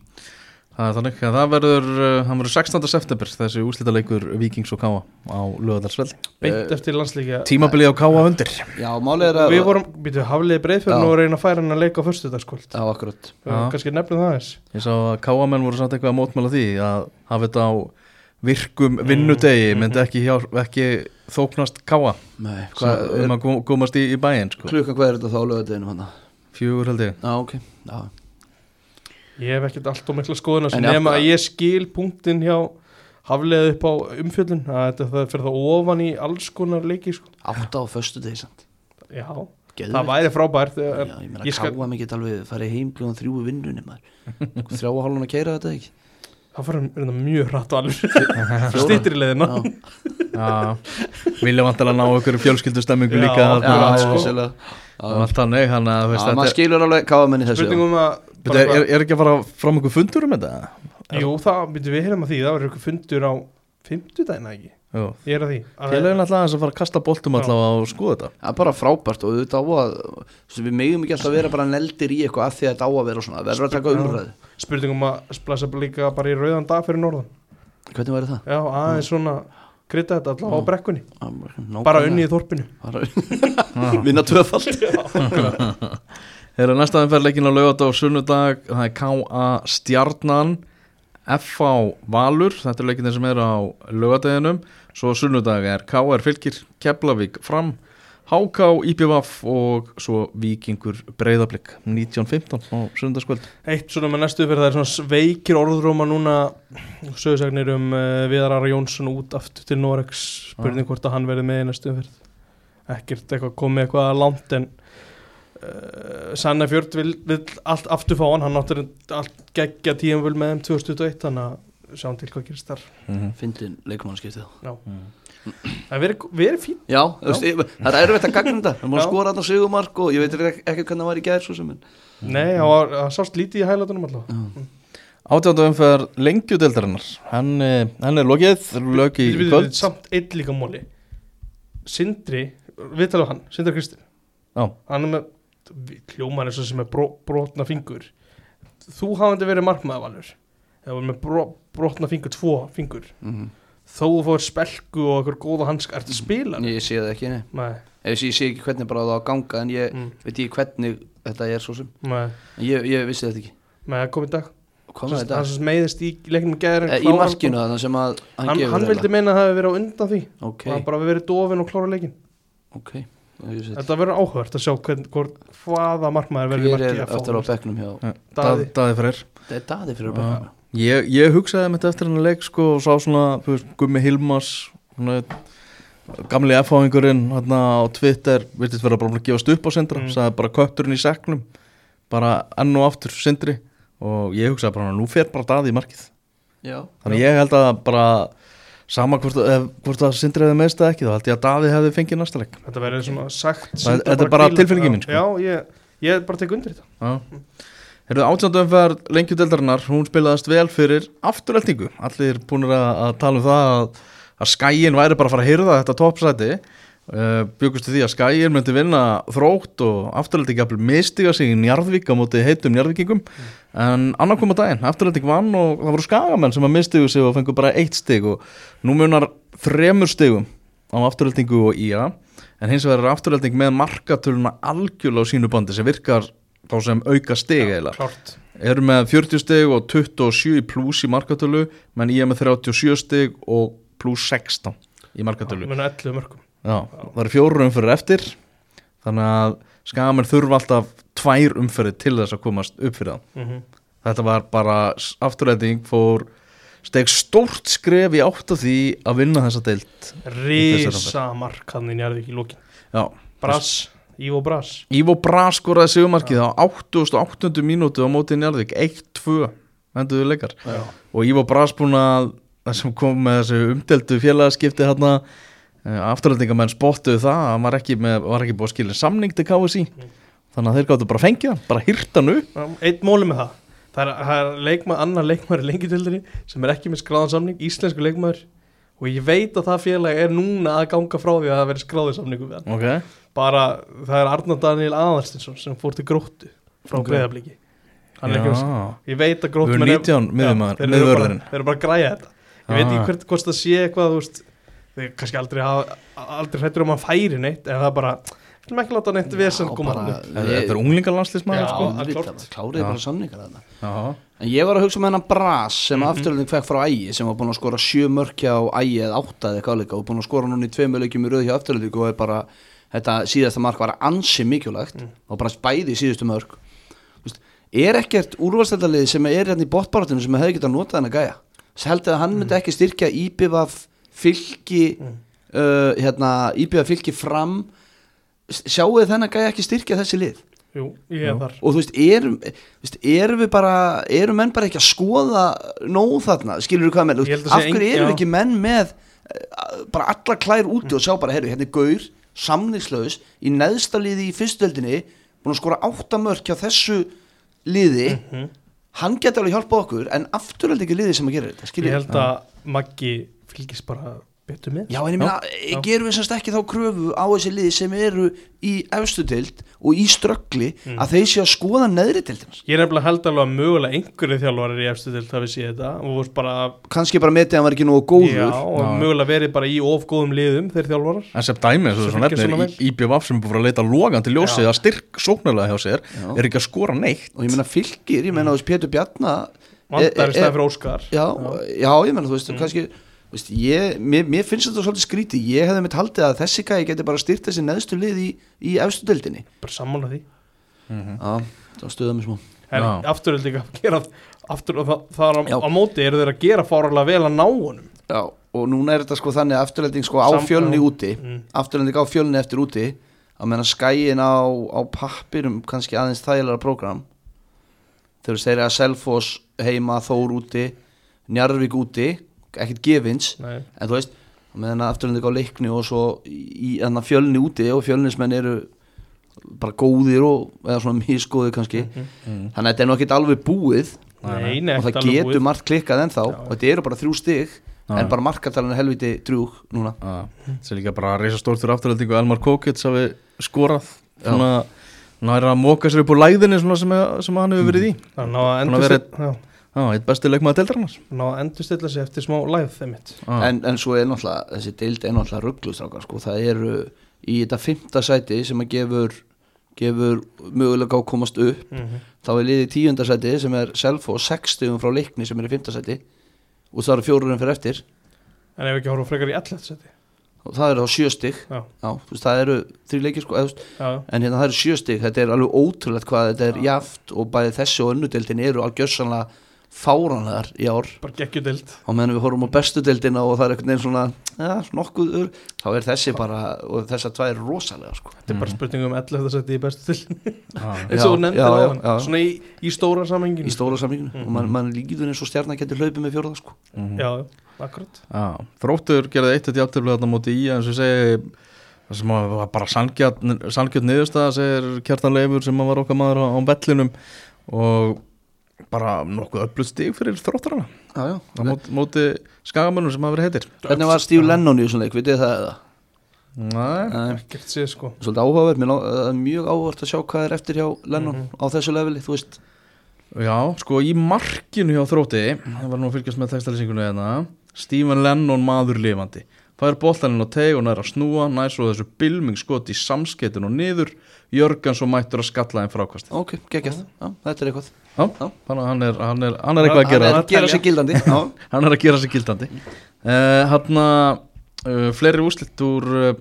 Það er þannig að það verður, uh, hann verður 16. september þessi úslitaleikur Víkings og Káa á lögadalsvelli.
beint eftir landsleikja
Tímabilið á Káa undir.
Já, málið er að
Við vorum, býtu, hafliði breyðfjörn
Já.
og reyna að færa hann að leika á föstudagskvöld
Já, akkurat
Já.
Kannski nefnum það þess
Ég sá að Káamenn voru samt eitthvað að mótmæla því að hafa þetta á virkum vinnudegi myndi ekki, hjálp, ekki þóknast Káa
Nei,
Svo,
hvað
um að kom- komast í, í bæinn sko.
klukkan hvað er þetta þá lögadeginu hann?
Fjögur held ég.
Já, ok Já,
Ég hef ekkert allt og mikla skoðun nema
af-
að ég skil punktin hjá hafliði upp á umfjöllun að þetta það fyrir það ofan í alls konar leiki sko.
átta á föstu degi samt.
Já,
Geðveikt.
það væri frábært
Já, ég meina
ég skal-
káa mikið alveg farið heim klukkan þrjú í vinnunni maður. Þrjá og hálfun að keira þetta ekki?
Það fyrir mjög hratt alveg. Stýttir í leiðina.
Já,
Já, vilja vantilega ná okkur fjölskyldu stemmingu
Já,
líka
já,
já,
sko.
Já,
allt þannig hann að
maður skilur alveg káamenn í þessu.
Spurningum að
Bíddu, er, er, er ekki að fara fram einhver fundur um þetta?
Jú, það, við hérna að því, það verður ykkur fundur á fimmtudagina ekki,
Jú.
ég er að því Að-
Félagin alltaf aðeins að fara að kasta boltum alltaf og skoða þetta
Það er bara frábært og þetta á að við megum ekki alltaf vera bara neldir í eitthvað að því að þetta á að vera svona, verður að taka
Já.
umræðu
Spurningum að splæsa líka bara í rauðan dag fyrir norðan
Hvernig væri það?
Já, aðeins svona krydda þetta allavega á brekkunni
Nákvæmlega.
Bara unni í þorpinu
Bara- Vinna tvöfald
Þeirra næsta umferð leikin á lögat á sunnudag það er K.A. Stjarnan F.A. Valur þetta er leikin sem er á lögadeginum svo sunnudag er K.R. Fylgir Keflavík fram H.K. IPVF og svo Víkingur Breiðablик 1915 á sunnudagskvöld
Eitt svona með næstu fyrir það er svona sveikir orðróma núna sögursagnir um uh, Viðar Ara Jónsson út aftur til Norex spurning hvort að hann verði með í næstu fyrir ekkert eitthvað komið eitthvað langt en uh, Sanna Fjörd vil, vil allt aftur fá hann. Hann áttur allt geggja tíum vil með þeim 2021 þannig að sjáum til hvað gerist þar.
Mm -hmm.
Fyndin leikmannskiptið
Já. Það verið verið fín
Já, þú veist, ég- það er erfitt að gagna þetta. Það má
Já.
skora þetta sigumark og ég veit ekki, ekki hvernig það var í gæðir svo sem en
Nei, það var- sást lítið í hælatunum allavega
Átjánda umferð lengjudeldarinnar hann, eh, hann er lokið
Við veitum samt einn líka móli. Sindri, við talum hann Sindri Kristinn
Já,
hann er með hljóman eins og sem er bró, brotna fingur. Þú hafandi verið markmaðavalur eða verið með bró, brotna fingur tvo fingur
mm
þó þú fóður spelku og okkur góða hanska ertu að spila?
Ég sé það ekki, nei. Ég sé, ég sé ekki hvernig bara það á ganga en ég
mm,
veit ekki hvernig þetta er svo sem. Ég, ég vissi þetta ekki.
Nei, það kom í dag.
Þetta?
sem meiðist í leiknum gæðir
Eh, Í markinu þannig sem að hann,
hann, hann vildi meina að það hefði verið á undan því.
Ok,
og hann bara verið dofin og klára leikin
ok þetta.
verður áhört að sjá hvern, hvern, hvaða markmaður verður í
Hver
marki
er
að
eftir á
fá
bekknum hjá
Daði.
Daði Freyr
Þetta er daði fyrir á
Já.
bekknum
Ég, ég hugsaði með þetta eftir hennar leik sko og sá svona, Gummi Hilmas svona, gamli F-háingurinn hérna á Twitter virtist vera bara að gefast upp á Sindra
Mm.
sagði bara kötturinn í segnum bara enn og aftur Sindri og ég hugsaði bara, nú fer bara daði í markið
Já,
þannig ég held að bara sama hvort, ef, hvort að Sindri hefði meðst eða ekki þá held ég að daði hefði fengið næsta leik
þetta verður svona sagt
Það- þetta er bara tilfinningin mín, sko.
já, ég, ég bara tek undir þetta
Já Herðu átjönduumferð lengjudeldarinnar, hún spilaðast vel fyrir aftureltingu. Allir búinir að, að tala um það að, að skæin væri bara að fara að hyrða þetta toppsæti. Uh, Bjögustu því að skæin myndi vinna þrótt og afturelting jafnvel mistiga sig í Njarðvík á móti heitum Njarðvíkingum. En annar kom á daginn, afturelting vann og það voru skagamenn sem að mistigu sig og fengu bara eitt stig og nú munar þremur stigum á aftureltingu og ía. En hins vegar er afturelting með markatöluna algjörlega á sínu bandi sem virkar þá sem auka stig eiginlega
klárt
eru með 40 stig og 27 í pluss í markatölu menn er með 37 stig og pluss 16 í markatölu
Muna 11 mörgum
Já, það eru fjóru umferðir eftir þannig að skamenn þurfa alltaf tvær umferðir til þess að komast upp fyrir það
mm
þetta var bara afturræting fór steg stórt skref í átt af því að vinna þessa deilt
Rísa mark hann í Njarðvík í lókin
Já,
Brass, Ívo Brass.
Ívo Bras skoraði sigumarkið á 88. mínútu á móti Njarðvík 1-2 enduðu leikar.
Já.
og Ívo Bras búin að það sem kom með þessu umdeltu félagaskipti hérna afturhaldingamenn spottuðu það að var ekki, með, var ekki búið að skilja samning til KSI þannig að þeir gáttu bara að fengja hann, bara hýrta hann upp.
Einn móli með það. Það er, það er leikmað, annar leikmaður í lengjutildinni sem er ekki með skráðan samning, íslensku leikmaður. Og ég veit að það félag er núna að ganga frá því að það veri skráðið samningu við hann.
Ok,
bara það er Arnar Daniel Aðarstinsson sem fór til gróttu frá
Ok.
okay. að ég veit að grótt
Við erum 19 miðjumaður-
þeir, eru bara- bara að græja þetta. Ég veit
Ah.
ekki hvert hvort það sé eitthvað þeir kannski aldrei hafa aldrei hrættur um að færi neitt en það er bara, við erum ekki láta neitt vesen
Já,
koma hann
Þetta er unglingarlandslismæður
Já,
sko
það er klárt.
klárið
Já.
bara samningar þarna
Já,
En ég var að hugsa um hennan Bras sem mm. -hmm. afturlending fekk frá Ægi sem var búin að skora sjö mörk hjá Ægi eða átta eða eitthvað líka og búin að skora núna í tveimu leikjum í röð hjá afturlending og er bara þetta síðasta mark var ansi mikilvægt
Mm.
og bara bæði í síðustu mörk Er ekkert úrvalstættalið fylki
Mm.
uh, hérna, IBVF fylki fram. Sjáu þið þennan gæja ekki styrkja þessi lið?
Jú, ég er þar.
Og þú veist, erum, þú veist, erum við bara erum menn bara ekki að skoða nóg þarna, skilur við hvað menn af hverju erum við ekki menn með eh, bara alla klær úti og sjá bara, heyrðu, hérna er gaur samningslaus, í neðsta liði í fyrstöldinni, búin að skora áttamörk hjá þessu liði.
Mhm.
hann geti alveg hjálpað okkur en afturhald ekki liði sem að gera þetta,
Ég held að Maggi fylgist bara betur með
Já, en ég meina,
Já.
gerum við semst ekki þá kröfu á þessi liði sem eru í efstu dild og í ströggli
Mm.
að þeir séu að skoða neðri dildina
Ég er nefnilega held alveg að mögulega einhverju þjálfarir í efstu til það við sé þetta og veist bara,
kannski bara metið að hann var ekki nógu góður
já, og
Já.
mögulega verið bara í of góðum liðum þeir þjálfarar
En sem dæmi, eins og
Sem
þú svona nefnir, IBVF sem er búin að leita logandi ljósið
Já.
að styrk sóknarlega hjá sér
Já.
er ekki að skora neitt
og ég meina fylgir, ég meina þú veist Pétur Bjarna
Vandar í stæði
já, ég mér, mér finnst þetta svolítið skrítið, ég hefði mitt haldið að þessi gæði geti bara styrt þessi neðstu lið í, í efstu dildinni
bara sammála því.
Já, það stuða mér smá.
En
Já.
aftur er líka að gera aftur það, það er á, á móti eru þeir að gera fáralega vel að ná honum.
Já, og núna er þetta sko þannig að afturlending sko á
Sam-
fjölni
já.
úti
Mm.
afturlending á fjölni eftir úti að menna skæin á, á pappirum kannski aðeins þægilega program þegar þeir eru að Selfoss heima, Þór úti Njarvík úti, ekkert gefins
Nei.
en þú veist, meðan að afturlending á leikni og svo í enna fjölni úti og fjölnismenn eru bara góðir og eða svona misgóðir kannski.
Mhm.
þannig að þetta er nú ekkert alveg búið.
Nei, nei,
og það getur
búið.
margt klikkað ennþá.
Já.
og þetta eru bara þrjú stig
Já.
en bara markatalinn er helviti drjúg núna.
Það er líka bara að reysa stórt fyrir afturhaldingu Elmar Kókits hafi skorað svona, hann er að móka sér upp úr læðinni svona sem, sem hann hefur verið í.
Það ná að
að vera- Já, eitt besti leikmaður deildarinnar.
Ná að endurstilla sig eftir smá læð þeim mitt
Já.
en, en svo er náttúrulega, þessi deild er náttúrulega rugglustrákar sko, það eru í þetta fymta sæti sem að gefur gefur mögulega á að komast upp.
Mhm.
þá er liðið tíunda sæti sem er Selfoss 60 frá leikni sem er í fymta sæti. Og það eru fjórurinn fyrir eftir.
En ef ekki horfa frekar í 11 seti
og það eru þá sjö stig.
Já.
Já, þú veist, það eru þrjú leikir sko,
Já,
en hérna það eru sjö stig. Þetta er alveg ótrúlegt hvað þetta er jaft og bæði þessi og önnudeldin eru algjörsanlega fáranlegar í ár.
Bara geggjudild
og meðan við horfum á bestu deildina og það er einhvern veginn svona ja, nokkuð ur, þá er þessi bara og þessar tvær rosalega sko.
Þetta er bara spurning um 11 seti í bestu
Já.
eins og þú nefndir á hann svona í, í stóra samenginu
í stóra samlinginu
Mhm.
og man, man líður eins og stjarnar getur hlaupið með fjórða sko.
Mhm.
Já, akkurat.
Já, þróttur gerði eitt eitt játtöflu þarna móti í eins og segi það sem var bara sangjörn niðurstaða segir Kjartan Leifur sem var okkar maður á, á vellinum. Og bara nokkuð öllu stig fyrir þróttarana.
Já, já.
á móti, móti skagamönnum sem hafa verið heitir.
Hvernig var Steve Lennon í þessum leik, vitið það eða?
Nei,
Ekkert séð sko.
Svolítið áhugavert, mér lá- það er mjög áhugavert að sjá hvað er eftir hjá Lennon
Mhm.
á þessu leveli, þú veist.
Já, sko í markinu hjá þrótti það var nú að fylgjast með textalýsingunni hérna Stephen Lennon maður lifandi er boltaninn á teg og nær að snúa næs og þessu bylming skot í samskettin og niður. Jörgans og mættur að skalla þeim frákvast
ok, geggjast, já, þetta er eitthvað.
Já,
Já.
þannig að hann er, hann er, hann er eitthvað að
hann
gera
er
það.
að gera sig gildandi. Já,
hann er að gera sig gildandi. Uh, hann uh, fleiri úslitt úr uh,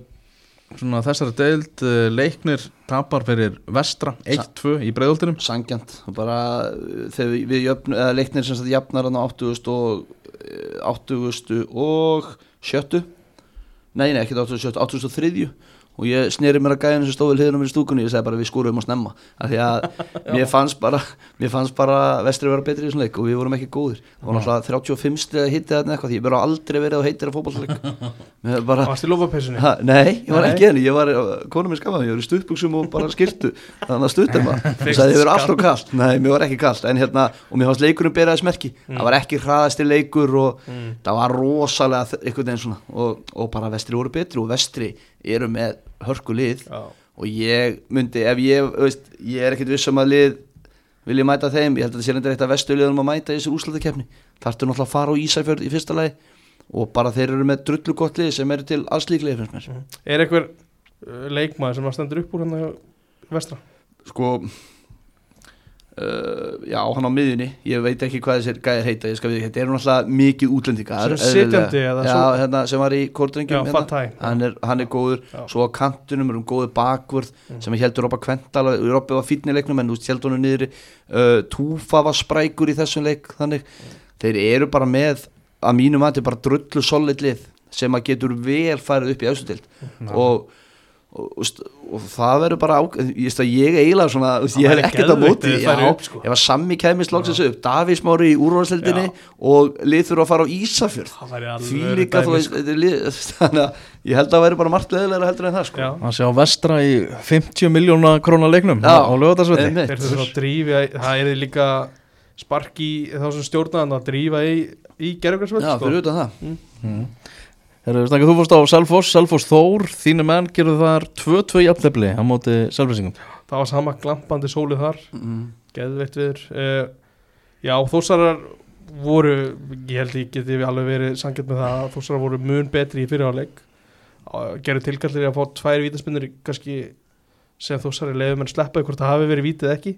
svona þessari deild uh, leiknir tapar fyrir vestra 1-2 í breiðoltinum
sangjant og bara uh, þegar við- við jöfn, eða leiknir sem sagt jafnar hann á 80 og uh, 80 og 70 nei, nei, ekki 80 og 83 og ég sneri mér að gæðinu sem stóði hliðinu mér í stúkunni og ég segi bara við skúrum að snemma. Af því að mér fannst bara mér fannst bara vestri vera betri í þessum leik og við vorum ekki góðir. Það var náttúrulega 35 stiga hittið þarna eitthvað því ég bara aldrei verið á heitir að fótballleik mér bara
varst í lofapeysunni?
Ha, nei, ég var ekki henni, ég var, konum minn skammaði, ég var í stuttbuxum og bara skiltu, þannig að stuttum maður, það sagði ég verið alltaf kallt, nei, mér var ekki kallt, en hérna, og mér fannst leikurinn beraði smerki, það var ekki hraðasti leikur og
Mm.
það var rosalega veginn svona, og, og bara vestri voru betri og vestri eru með hörku lið
Já,
og ég myndi, ef ég, veist, ég er ekkert viss um að lið vil ég mæta þeim, ég held að þetta sé reyndir eitt af vestuðliðum að mæta í þessu úrslutakefni þarftu náttúrulega að fara á Ísafjörð í fyrsta lagi og bara þeir eru með drullu gott lið sem eru til allslíklið finnst mér.
Er einhver uh, leikmaður sem að stendur upp úr hann að vestra?
sko uh, já, hann á miðjunni. Ég veit ekki hvað þessir gæðir heita ég skal við, þetta eru náttúrulega mikið útlendingar
Sem
hérna, sem var í
Já, Fatai.
hann, er, hann er góður.
Já.
svo á kantunum er um góður bakvörð sem ég heldur Robba Kvental Robbi var leiknum en þú heldur hann niður uh, Túfa var sprækur í þessum leik þannig. Þeir eru bara með að þetta er bara drullu solid lið sem að getur vel farið upp í auðvitild og, og, og, og það verður bara ég, veist að ég eiginlega svona, ég
Það væri
ekkert á móti
sko.
ef að Sammi kæmist loksins upp Davís Mári í úrvarsleildinni og lið þurfa að fara á Ísafjörð.
Það
því líka þú veist þetta lið, þannig að ég held að það væri bara margt leðilega heldur en það sko.
Hann sé á vestra í 50 miljóna krónar leiknum
Já,
á
drífa Það er líka spark í þá sem stjórnaðan að drífa í, í gerðugarsvöld
Já,
sko.
fyrir utan það.
Herru, snakka, þú fórst á Selfoss, Selfoss Þór þínu menn gerðu þar 2-2 jafntefli á móti Selfossingum
Það var sama glampandi sólið þar.
Mm.
Geðveikt viður uh, Já, þósarar voru Ég held ég geti alveg verið sangjart með það að Þósarar voru mun betri í fyrirháleik Gerðu tilkallir í að fá tvær vítaspinnur kannski sem þósarar leiðum en sleppa hvort það hafi verið vítið ekki.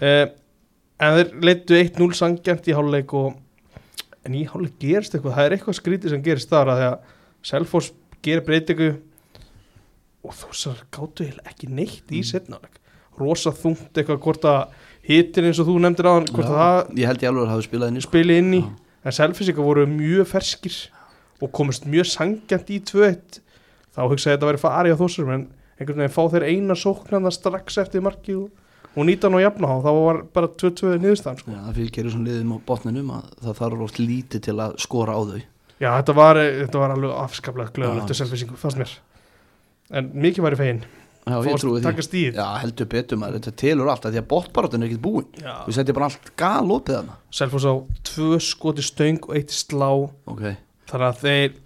Uh, En þeir leittu 1-0 sangjart í háluleik og en í háluleik gerist eitthvað það er eitthvað skrítið sem gerist þar að því að Selfoss gerir breytingu og þósarar gáttu ekki neitt í setnáleik rosa þungt eitthvað hvort að hitin eins og þú nefndir á hann
Ég held ég alveg að hafa spilað inn í sko.
inn í en selfisingar voru mjög ferskir og komist mjög sangjant í 2-1 þá hugsaði þetta að vera farið á þósum en einhvern veginn fá þeir eina sóknanda strax eftir marki og, og nýta hann á jafna þá var bara 2-2 niðurstaðan sko.
Já, það fylgir svona liðum á botninum að það þarf oft lítið til að skora á þau.
Já þetta var, þetta var alveg afskaplega glöðulegt
Já.
til selfisingu, fannst mér. En mikið væri fegin
Já, ég
fórst
trúi því. Já, heldur betur maður, þetta telur allt því að botbaráttun er ekkert búin.
Já.
Þú setja bara allt gal opið hana
Selfoss á tvö skoti stöng og eitt slá.
Ok,
þannig að þeir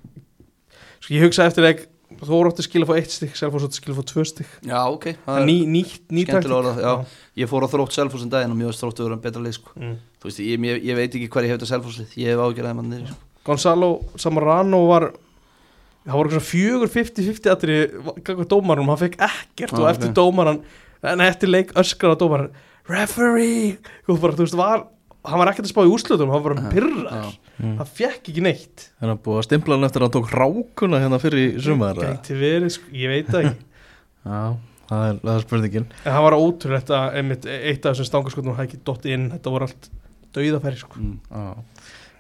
sko ég hugsa eftir leik þú voru átti að skilja fá eitt stykk Selfoss átti að skilja fá tvö stykk
já, ok það er-
ný, nýtt, ný
skemmtilega orðað. Ég fór á þrótt Selfossin daginn og mjög þróttu verið betra lið sko.
Mm.
Þú veist, ég, ég, ég veit ekki hver ég hef þetta Selfosslið Ég hef ágjörðað mann niður sko.
Gonzalo Samarano var það voru svona fjögur 50-50 aðri gagvað dómarum, hann fekk ekkert
Ah,
og eftir
ok.
dómaran, en eftir leik öskar á dómaran, referee þú veist, var hann var ekkert að spá í úrslutum, hann var bara pyrrar
Já.
hann fekk ekki neitt.
Þannig að búið að stimpla hann eftir að hann tók rákuna hérna fyrir sumar
sko, ég veit það ekki.
Já, það er, er spurningin.
En það var ótrúlegt að einmitt, eitt af þessum stangarskotum hafði ekki dott inn, þetta voru allt dauðafæri, sko.
Mm.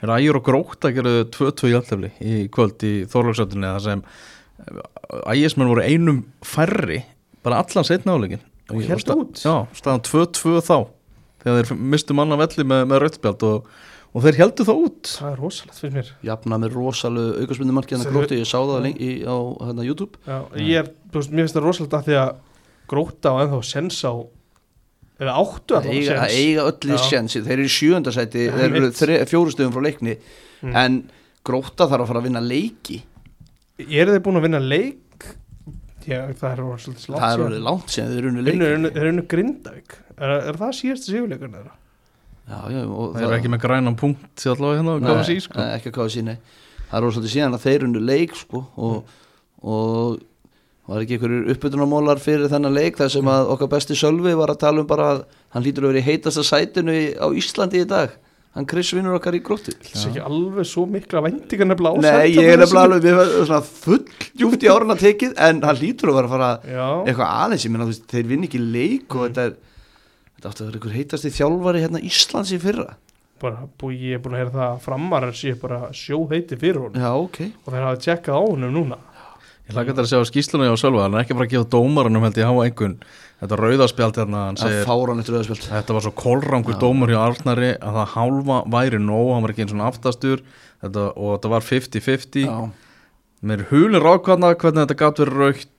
Er ægjur og gróta gerðu 2-2 jafntefli í kvöld í Þorlóksöldinni þar sem ægismenn voru einum færri bara allan setna áleikin
Og héldu út?
Já, staðan 2-2 þá þegar þeir mistu manna velli með, með rauðspjald og, og þeir heldu það út.
Það er rosalegt fyrir mér.
Jafna með rosalega
Sem
að gróti, ég sá það lengi í, á hérna, YouTube.
Já, ég er, þú veist, mér finnst það rosalegt að því að gróta á ennþá sens á eða áttu
Það
að
eiga, það eiga öllu
Já.
sjensi Þeir eru í sjöundasæti,
Já,
þeir eru fjórustöðum frá leikni.
Mm.
En gróta þarf að fara að vinna leiki.
Er þeir búin að vinna leik? Já, það er orðið
Það er langt síðan. þeir eru unni leiki.
Þeir eru- unnu Grindavík er, er það síðastu sigurleikurinn þeirra?
Já, já, og
Það er ekki með grænan punkt til allavega hérna
Nei,
sér sko.
nei, ekki að káða sín, nei Það er svolítið síðan að þeir unnu leik sko, og, og var ekki einhverjur uppbytunarmólar fyrir þennan leik þar sem að okkar besti Sölvi var að tala um bara að hann lítur að vera í heitasta sætinu á Íslandi í dag hann Chris vinnur okkar í gróttu
Það er ekki alveg svo mikla vendingar nefnilega á
Nei, ég er nefnilega alveg við erum svona full djúpt í áruna tekið en hann lítur að vera að fara
Já,
eitthvað aðeins, ég meina þú veist, þeir vinn ekki leik
Mm.
og þetta er þetta átti að vera einhver heitasti þjálfari hérna Íslands í fyrra.
Bara búi, ég er búin að heyra það að framarar sé bara sjóheiti fyrir hún
Já, ok.
Og þeir hafa tjekkað á honum núna.
Ég hlaka þetta að sjá skýsluna hjá Sölva. Hann er ekki bara að gefa dómaranum held ég hafa einhvern. Þetta rauðaspjald hérna hann
Það
segir
fára hann eftir auðvitað
Þetta var svo kolrangur dómur hjá Arnari að það hálfa væri nóg, hann var ekki eins og aftastur. Þetta, og þetta var 50-50
Já,
Mér hulur ákvæðna hvernig þetta gat verið raukt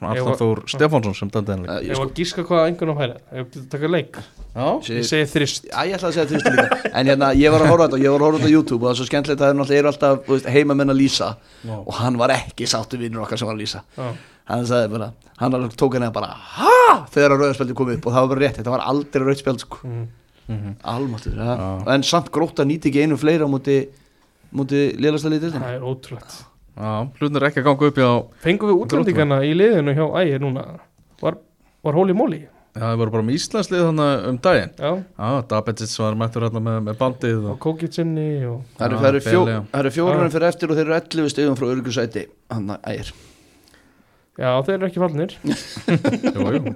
Ég
Arnar
var-
Þór Stefánsson sem dændi henni.
Eh,
Ég var
sko
að gíska hvað einhvern á hæra Ég var að taka leik.
Já,
Ég segi þrist
Já, ég ætla að segja þrýstu líka. En hérna, ég var að horfa á þetta og ég var að horfa á þetta á YouTube og það er svo skemmtilegt að það er eru alltaf heimamenn að lýsa. Og hann var ekki sáttu vinnur okkar sem var að lýsa.
Já,
hann sagði bara, hann tók henni bara ha, þegar að rauðarspeldi kom upp og það var bara rétt, þetta var aldrei rauðspeld sko.
Mm.
almáttur, á
er
hlutin er ekki að ganga upp hjá
Fengum við útlendingana í liðinu hjá ægir núna? Var, var hóli móli?
Já, það voru bara með Íslandslið þannig um daginn.
Já,
Já, Dabetsits var mættur hérna með, með bandið
og
og...
Kókitsinni og
það eru, fjó, eru fjórunum fyrir eftir og þeir eru 11 stegum frá örgusæti hann að ægir.
Já, þeir eru ekki fallnir.
Jú, jú.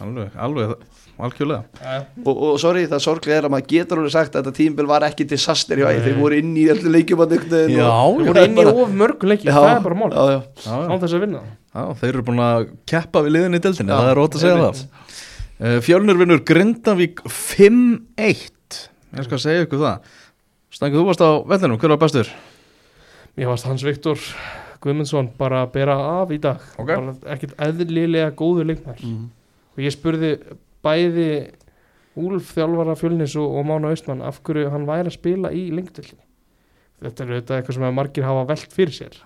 Alveg, alveg, algjörlega
Já,
og, og sorry, það sorglega er að maður getur alveg sagt að þetta tímbil var ekki disaster hjá þeir voru inn í öllu leikjum að nyknu
Já,
þeir voru inn í of mörgum leiki
já,
Það er bara mál. Án þess að vinna
Já, þeir eru búin að keppa við liðin í deildinni,
Já,
það er rót að segja það. Uh, Fjölnir vinnur Grindavík 5-1. Ég skal segja ykkur það. Stangið, þú varst á vellinum, hver var bestur?
Mér varst Hans Viktor Guðmundsson bara að bera af í dag
Ok.
bara ekkert eðlilega góður leikmær
Mhm.
og ég spurði bæði Úlf þjálfara fjölnis og, og Mána Austmann af hverju hann væri að spila í lengdöldinni þetta er auðvitað eitthvað sem margir hafa velt fyrir sér.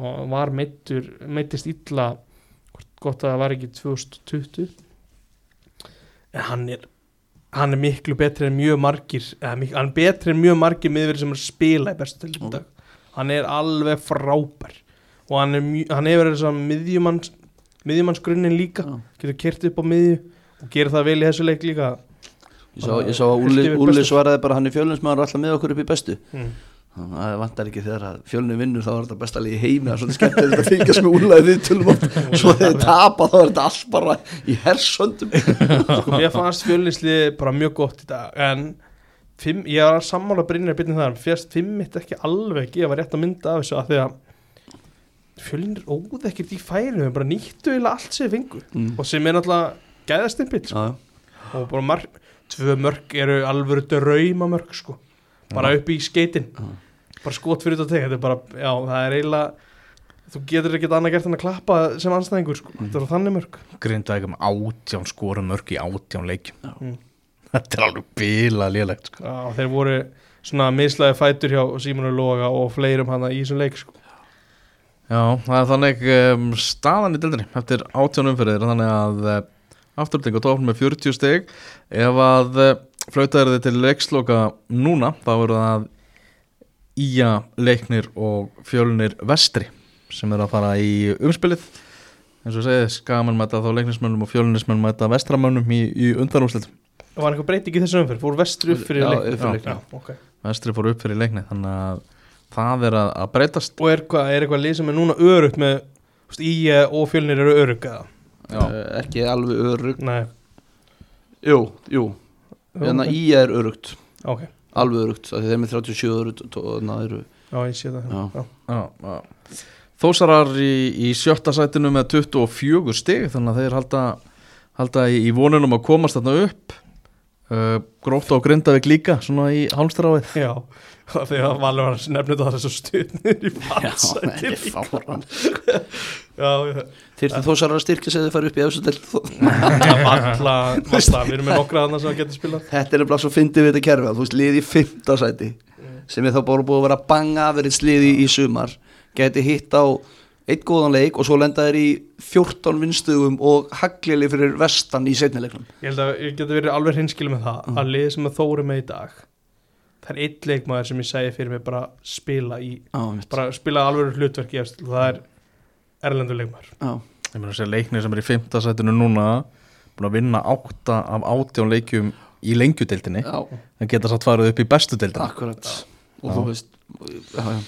Og hann var meittur, meittist illa gott að það var ekki 2020 en hann er hann er miklu betri en mjög margir eða, mik- hann er betri en mjög margir miðverið sem er að spila í bestu til í dag. Hann er alveg frábær. Og hann, er mjö, hann hefur þess að miðjumanns miðjumannsgrunnin líka. Getur kert upp á miðju og gerir það vel í þessu leik líka?
Ég sá, ég sá að Úli, Úli svaraði bara hann er fjölunismæður alltaf með okkur upp í bestu.
Mm.
að það vantar ekki þegar að fjölunni vinnur þá er þetta besta lið í heimi. Það er svolítið skemmtilegt að fylgjast með Úlaði við tölum oft svo þegar þið tapa þá er þetta allt bara í hersöndum.
Sko, mér fannst fjölnislið bara mjög gott í dag en fimm, ég var að sammála Brynjar byrnið þar, fyrst fimm mitt ekki alveg gefa rétt að mynda af þessu að því að fjölnir óð ekkert í færi
Mm.
gæðastimpill sko.
Já,
og bara marg, tvö mörg eru alvöru drauma mörg sko bara upp í skeitin
Já.
bara skot fyrir þetta er já það er eiginlega þú getur ekkert annað gert en að klappa sem anstæðingur sko, þetta er þannig mörg
Grindavík með átján skora mörg í átján leikjum.
Mm.
Þetta er alveg bila lélegt, sko.
já, þeir voru svona mislaði fætur hjá Símonu Loga og fleirum hana í þessum leik sko.
Já, það er þannig um, staðan í deildinni eftir átján umferðir þannig að afturting og tófnum með 40 steg ef að uh, flautaður þið til leiksloka núna þá eru það Ía, Leiknir og Fjölnir Vestri sem eru að fara í umspilið eins og segið skaman mæta þá leiknismönnum og fjölnismönnum mæta vestramönnum í, í undanúslitum
og var eitthvað breyting í þessu umferð, fór vestur upp fyrir
Já,
leik
upp fyrir leik,
já,
já.
okay.
Vestri fór upp fyrir leikni þannig að það er að, að breytast
og er, hva, er eitthvað lið sem er núna örugt með þú veist, í og fjölnir eru örug eða?
Uh, ekki alveg örug
Nei,
Jú, jú, þannig að í er örugt
ok,
alveg örugt, af því þeir eru með 37 örugt og þannig að eru
já ég sé það
Já.
já.
Já, já. Þósarar í, í sjötta sætinu með 24 stig þannig að þeir halda, halda í, í vonunum að komast þarna upp. Uh, Grótt á Grindavík líka svona í hálmstráið.
Já, þegar Valur var að nefna þetta þessu stuðnir í farsæti
Þyrfti þó sára að styrkja sig að fara upp í efstu deild?
Já, valla, valla, við erum með nokkra annars sem getur spilað.
Þetta er nefnilega svo fyndið við þetta kerfi þú veist liði í fymta sæti sem er þá bara búið að vera banga aðverið sliði í sumar geti hitt á eitt góðan leik og svo lenda þeir í 14 vinstugum og haglili fyrir vestan í setnileiknum
Ég held að ég geti verið alveg hinskilum með það að liðið sem að þóri með í dag það er eitt leikmaður sem ég segi fyrir mig bara spila í,
mitt.
bara spila alveg hlutverk í eftir, það er erlendur leikmaður.
Já,
Ég meina að segja leiknir sem er í fymta sætinu núna búin að vinna átta af átján leikjum í lengjudeildinni.
Já,
en geta satt farið upp í bestu deildina.
Akkurat. Og
Já.
þú veist já, já.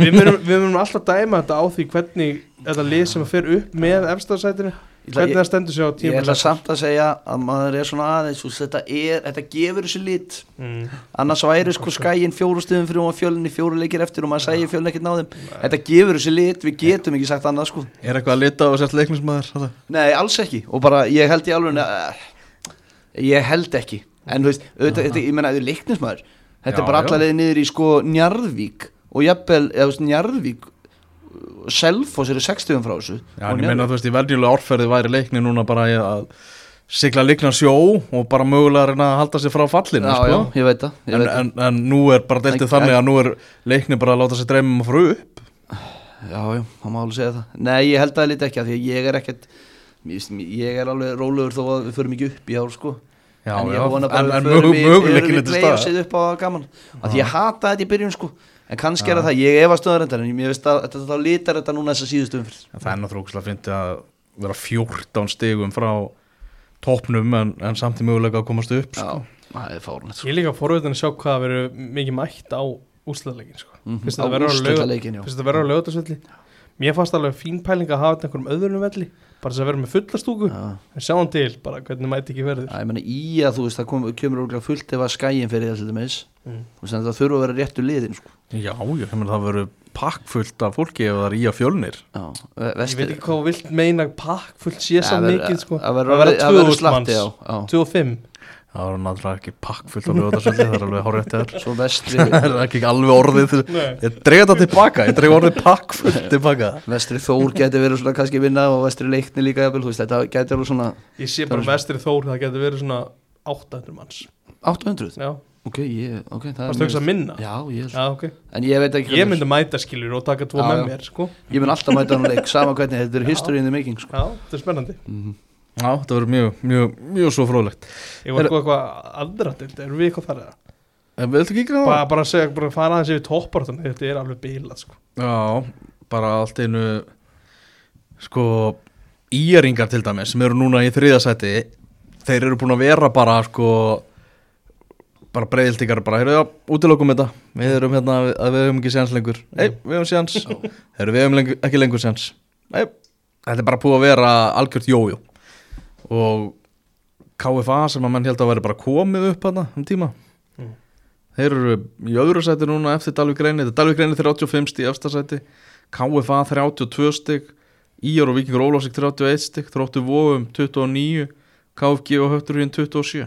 Við munum, við munum alltaf dæma þetta á því hvernig þetta lið sem að fer upp með efstarsætinu, hvernig það stendur sig á
Ég
tíma
ætla samt að segja að maður er svona aðeins þú veist, þetta, er, þetta gefur þessu lit.
Mm.
annars væri sko skæin fjóru stuðum fyrir og fjölinni fjóru leikir eftir og maður sæði fjölin ekkert náðum þetta gefur þessu lit, við getum ekki sagt annað sko.
Er eitthvað að lita á sért leiknismæður?
nei, alls ekki. Og bara ég held í alveg uh, ég held ekki. En þú veist, auðvitað, þetta, ég menna, þetta er leiknismæður þetta
Já,
er bara allavega niður í sko Njarðvík. Og jafnvel, eða þú veist, Njarðvík Selfoss eru 60 frá þessu.
Já, en ég meina þú veist, í verðjulega orðferði væri leikni núna bara að sigla líkna sjó og bara mögulega reyna að halda sig frá fallinu,
já,
sko.
já, ég veit það, ég
en,
það.
en, en nú er bara deltið þannig að nú er leikni bara að láta sig dreymum að fara upp.
Já, já, það má alveg segja það. Nei, ég held að lítið ekki að því að ég er ekkert ég ég er alveg rólegur þó að við förum ekki upp í ár sko.
Já,
en
já,
ég
en, möguleikin er
í
til
play og
stað
setja upp á gaman. Að ég hata þetta í byrjun sko en kannski er það það, ég efast stöðar endar en ég veist að þetta þá litar þetta núna þessa síðustu umfyrir
Það er náttúrulega ógæslega að fyndi að vera 14 stigum frá topnum en, en samt í möguleika að komast upp sko.
Já, það er
Ég
sko.
er líka forveitin að sjá hvað það verður mikið mætt á úrslutaleikin sko.
Mhm.
Fyrst
Á
þetta verður á lauga- Mér fannst alveg fín pæling að hafa þetta einhverjum öðrum velli bara þess að vera með fulla stúku
Já.
en sjáum til bara hvernig mæti ekki verður
Já, ég meina í að þú veist það kom, kemur óglega fullt ef að skæin fyrir það til dæmis
Mm.
það þurfa að vera réttu liðin sko.
Já, já, ég meina það verður pakkfullt af fólki ef það er í að fjölnir
Já,
Ég veit ekki hvað þú vilt meina pakk fullt sé
Ja,
svo mikið sko.
verður slatti, já, já.
25
Það var náttúrulega ekki pakkfullt af lögatarsvelli það er alveg horrið eftir
svo vestri
Það er ekki alveg orðið
Nei.
Ég dreig þetta tilbaka, ég dreig orðið pakkfullt tilbaka
vestri þór geti verið svona kannski vinna og vestri leikni líka jafnvel, þú veist, þetta geti alveg svona
Ég sé bara vestri þór það getur verið svona 800 manns
800
Já,
ok, ég, ok, það
varstu ekki að minna?
já, ég,
Já, ok
en ég veit ekki
Ég myndi mæta skilur og taka tvo
Já,
með
já.
mér sko.
ég mun alltaf mæta hann leik, sama hvernig þetta er history in the making sko.
Já, þetta er spennandi
Mhm.
Já, þetta verður mjög, mjög, mjög svo fróðlegt.
Ég var eitthvað til Erum við eitthvað þar eða?
En við ætlum ekki ekki
Bara, bara að segja, bara að fara aðeins yfir toppartan Þetta er alveg bílað sko.
Já, bara allt einu sko íringar til dæmis sem eru núna í þriðasæti þeir eru búin að vera bara sko bara breyðildingar bara, heyrðu já, útilokum þetta. Við erum hérna að við höfum ekki séns lengur. Nei, við höfum séns. Heyrðu, við höfum lengur, ekki lengur séns. Nei, þetta er bara búið að vera algjört jójó og KFA sem að menn held að vera bara komið upp hana um tíma.
Mm.
þeir eru í öðru sæti núna eftir Dalvik Reyni, þetta er Dalvik Reyni 35 stíð efsta sæti, KFA 32 stík, Íjar og Víkingur Ólásik 31 stík, Þróttu Vóum 29, KFG og Höfturhugin 27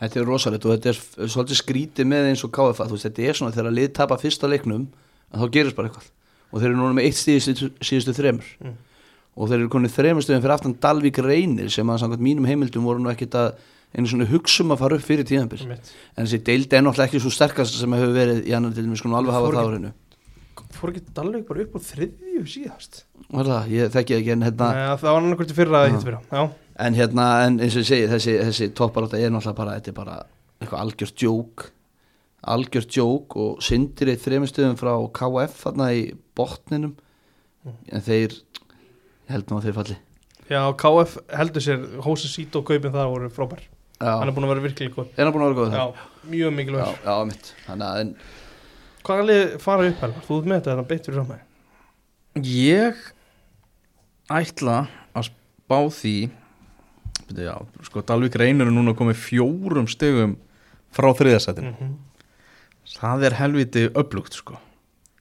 þetta er rosalegt og þetta er svolítið skrítið með eins og KFA þú veist, þetta er svona þegar lið tapa fyrsta leiknum að þá gerist bara eitthvað. Og þeir eru núna með eitt stíð síðustu, síðustu þremur.
Mm.
Og þeir eru konið þremur stöðum fyrir aftan Dalvík reynir sem að samkvæmt mínum heimildum voru nú ekkit að einu svona hugsum að fara upp fyrir tíðanbyrg en þessi deildi er náttúrulega ekki svo sterkast sem hefur verið í annar til við skulum alveg hafa það á
ekki-
hreinu
Fór ekki Dalvik bara upp á þriðju síðast?
Það, ég þekki það ekki en hérna,
Nei, Það var annarkvæmt í fyrra að hitt fyrra Já,
en hérna en eins og ég segi, þessi, þessi topparátta er náttúrulega bara, þetta er bara eitthvað algjört djók. Algjört djók og syndir eitt þremur stöðum frá KF þarna í botninum. En þeir ég held nú að þeir falli.
Já, KF heldur sér Hósa Sít og kaupin þar voru frábær. Hann er
já,
búin að vera virkilega góð
er hann búin að vera góð
Já,
það?
mjög
já,
mikilvæg
já, mitt. Þannig að en,
Hvaða lið fara upp helga? Þú ert með þetta, þetta beint fyrir fram
Ég ætla að spá því já, sko Dalvik Reynir er núna komið fjórum stegum frá þriðasætinu
mm
það er helviti upplugt sko.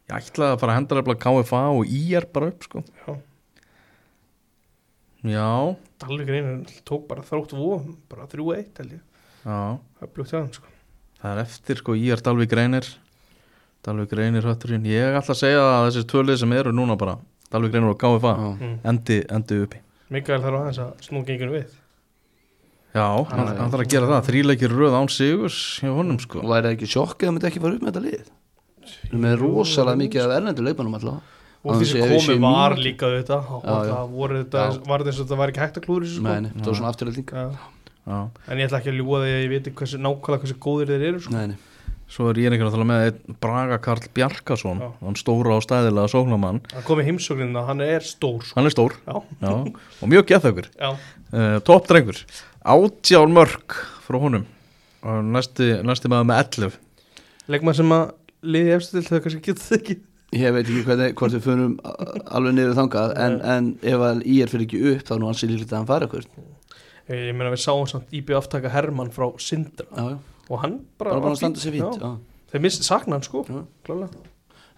Ég ætla að fara að henda reyfla KFA og IR bara upp sko.
Já,
já,
Dalvik reynir tók bara þrótt vóum bara 3-1 held ég.
Já.
Það er sko.
Það er eftir sko IR Dalvik Reynir Dalvik Reynir hötturinn ég ætla að segja að þessir tvölið sem eru núna bara Dalvik Reynir og KFA endi, endi uppi.
Mikael þarf aðeins að snú gengur við.
Já, hann,
já.
hann þarf að gera það. Þríleikir röð án sigurs hjá honum sko.
Og væri það ekki sjokk eða myndi ekki fara upp með þetta lið? Við erum með rosalega mikið af erlendu leikmannum allavega
Og því sem
að
komið var
mínútu.
líka þetta og það voru þetta, var þetta eins og þetta var ekki hægt að klúður þessu sko.
Nei, nei, það var svona afturhalding
Já.
já.
En ég ætla ekki að ljúga því að ég veit hversu nákvæmlega hversu góðir þeir eru sko.
Nei, nei,
svo er ég einhvern veginn með einn Braga Karl Bjarkason
Já.
hann stóra og stæðilega sóknamann
Hann komið heimsóknina, hann er stór sko.
hann er stór.
Já,
já, og mjög gethaugur
já,
uh, topp drengur átján mörg frá honum. Og næsti, næsti maður með 11
leikmann sem að liði eftir til þau kannski getur það ekki
ég veit ekki hvernig, hvort við förum alveg niður þangað en, en ef að í er fyrir ekki upp þá er nú hans í líklegt að hann fara ykkur
Ég ég meina við sáum samt íbjöð aftaka Hermann frá Sindra.
Já, já,
og hann bara,
bara að standa sér
já. Þeir misti sakna hann sko,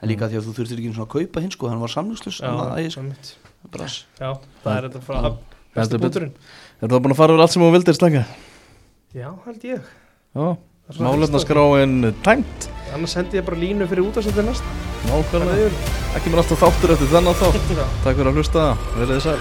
En líka því að þú þurftir ekki einu svona að kaupa hinn sko, hann var samlugslust
Já, einmitt.
brass
já, það er þetta frá
betur.
búturinn
er það búin að fara yfir allt sem þú vildir slanga
Já, held ég.
Málefnaskráin tæmt
Annars hendi ég bara línu fyrir útastætti næst
nákvæmlega. Ekki mér alltaf þáttur eftir þennan þátt. Takk fyrir að hlusta, verið þið sæl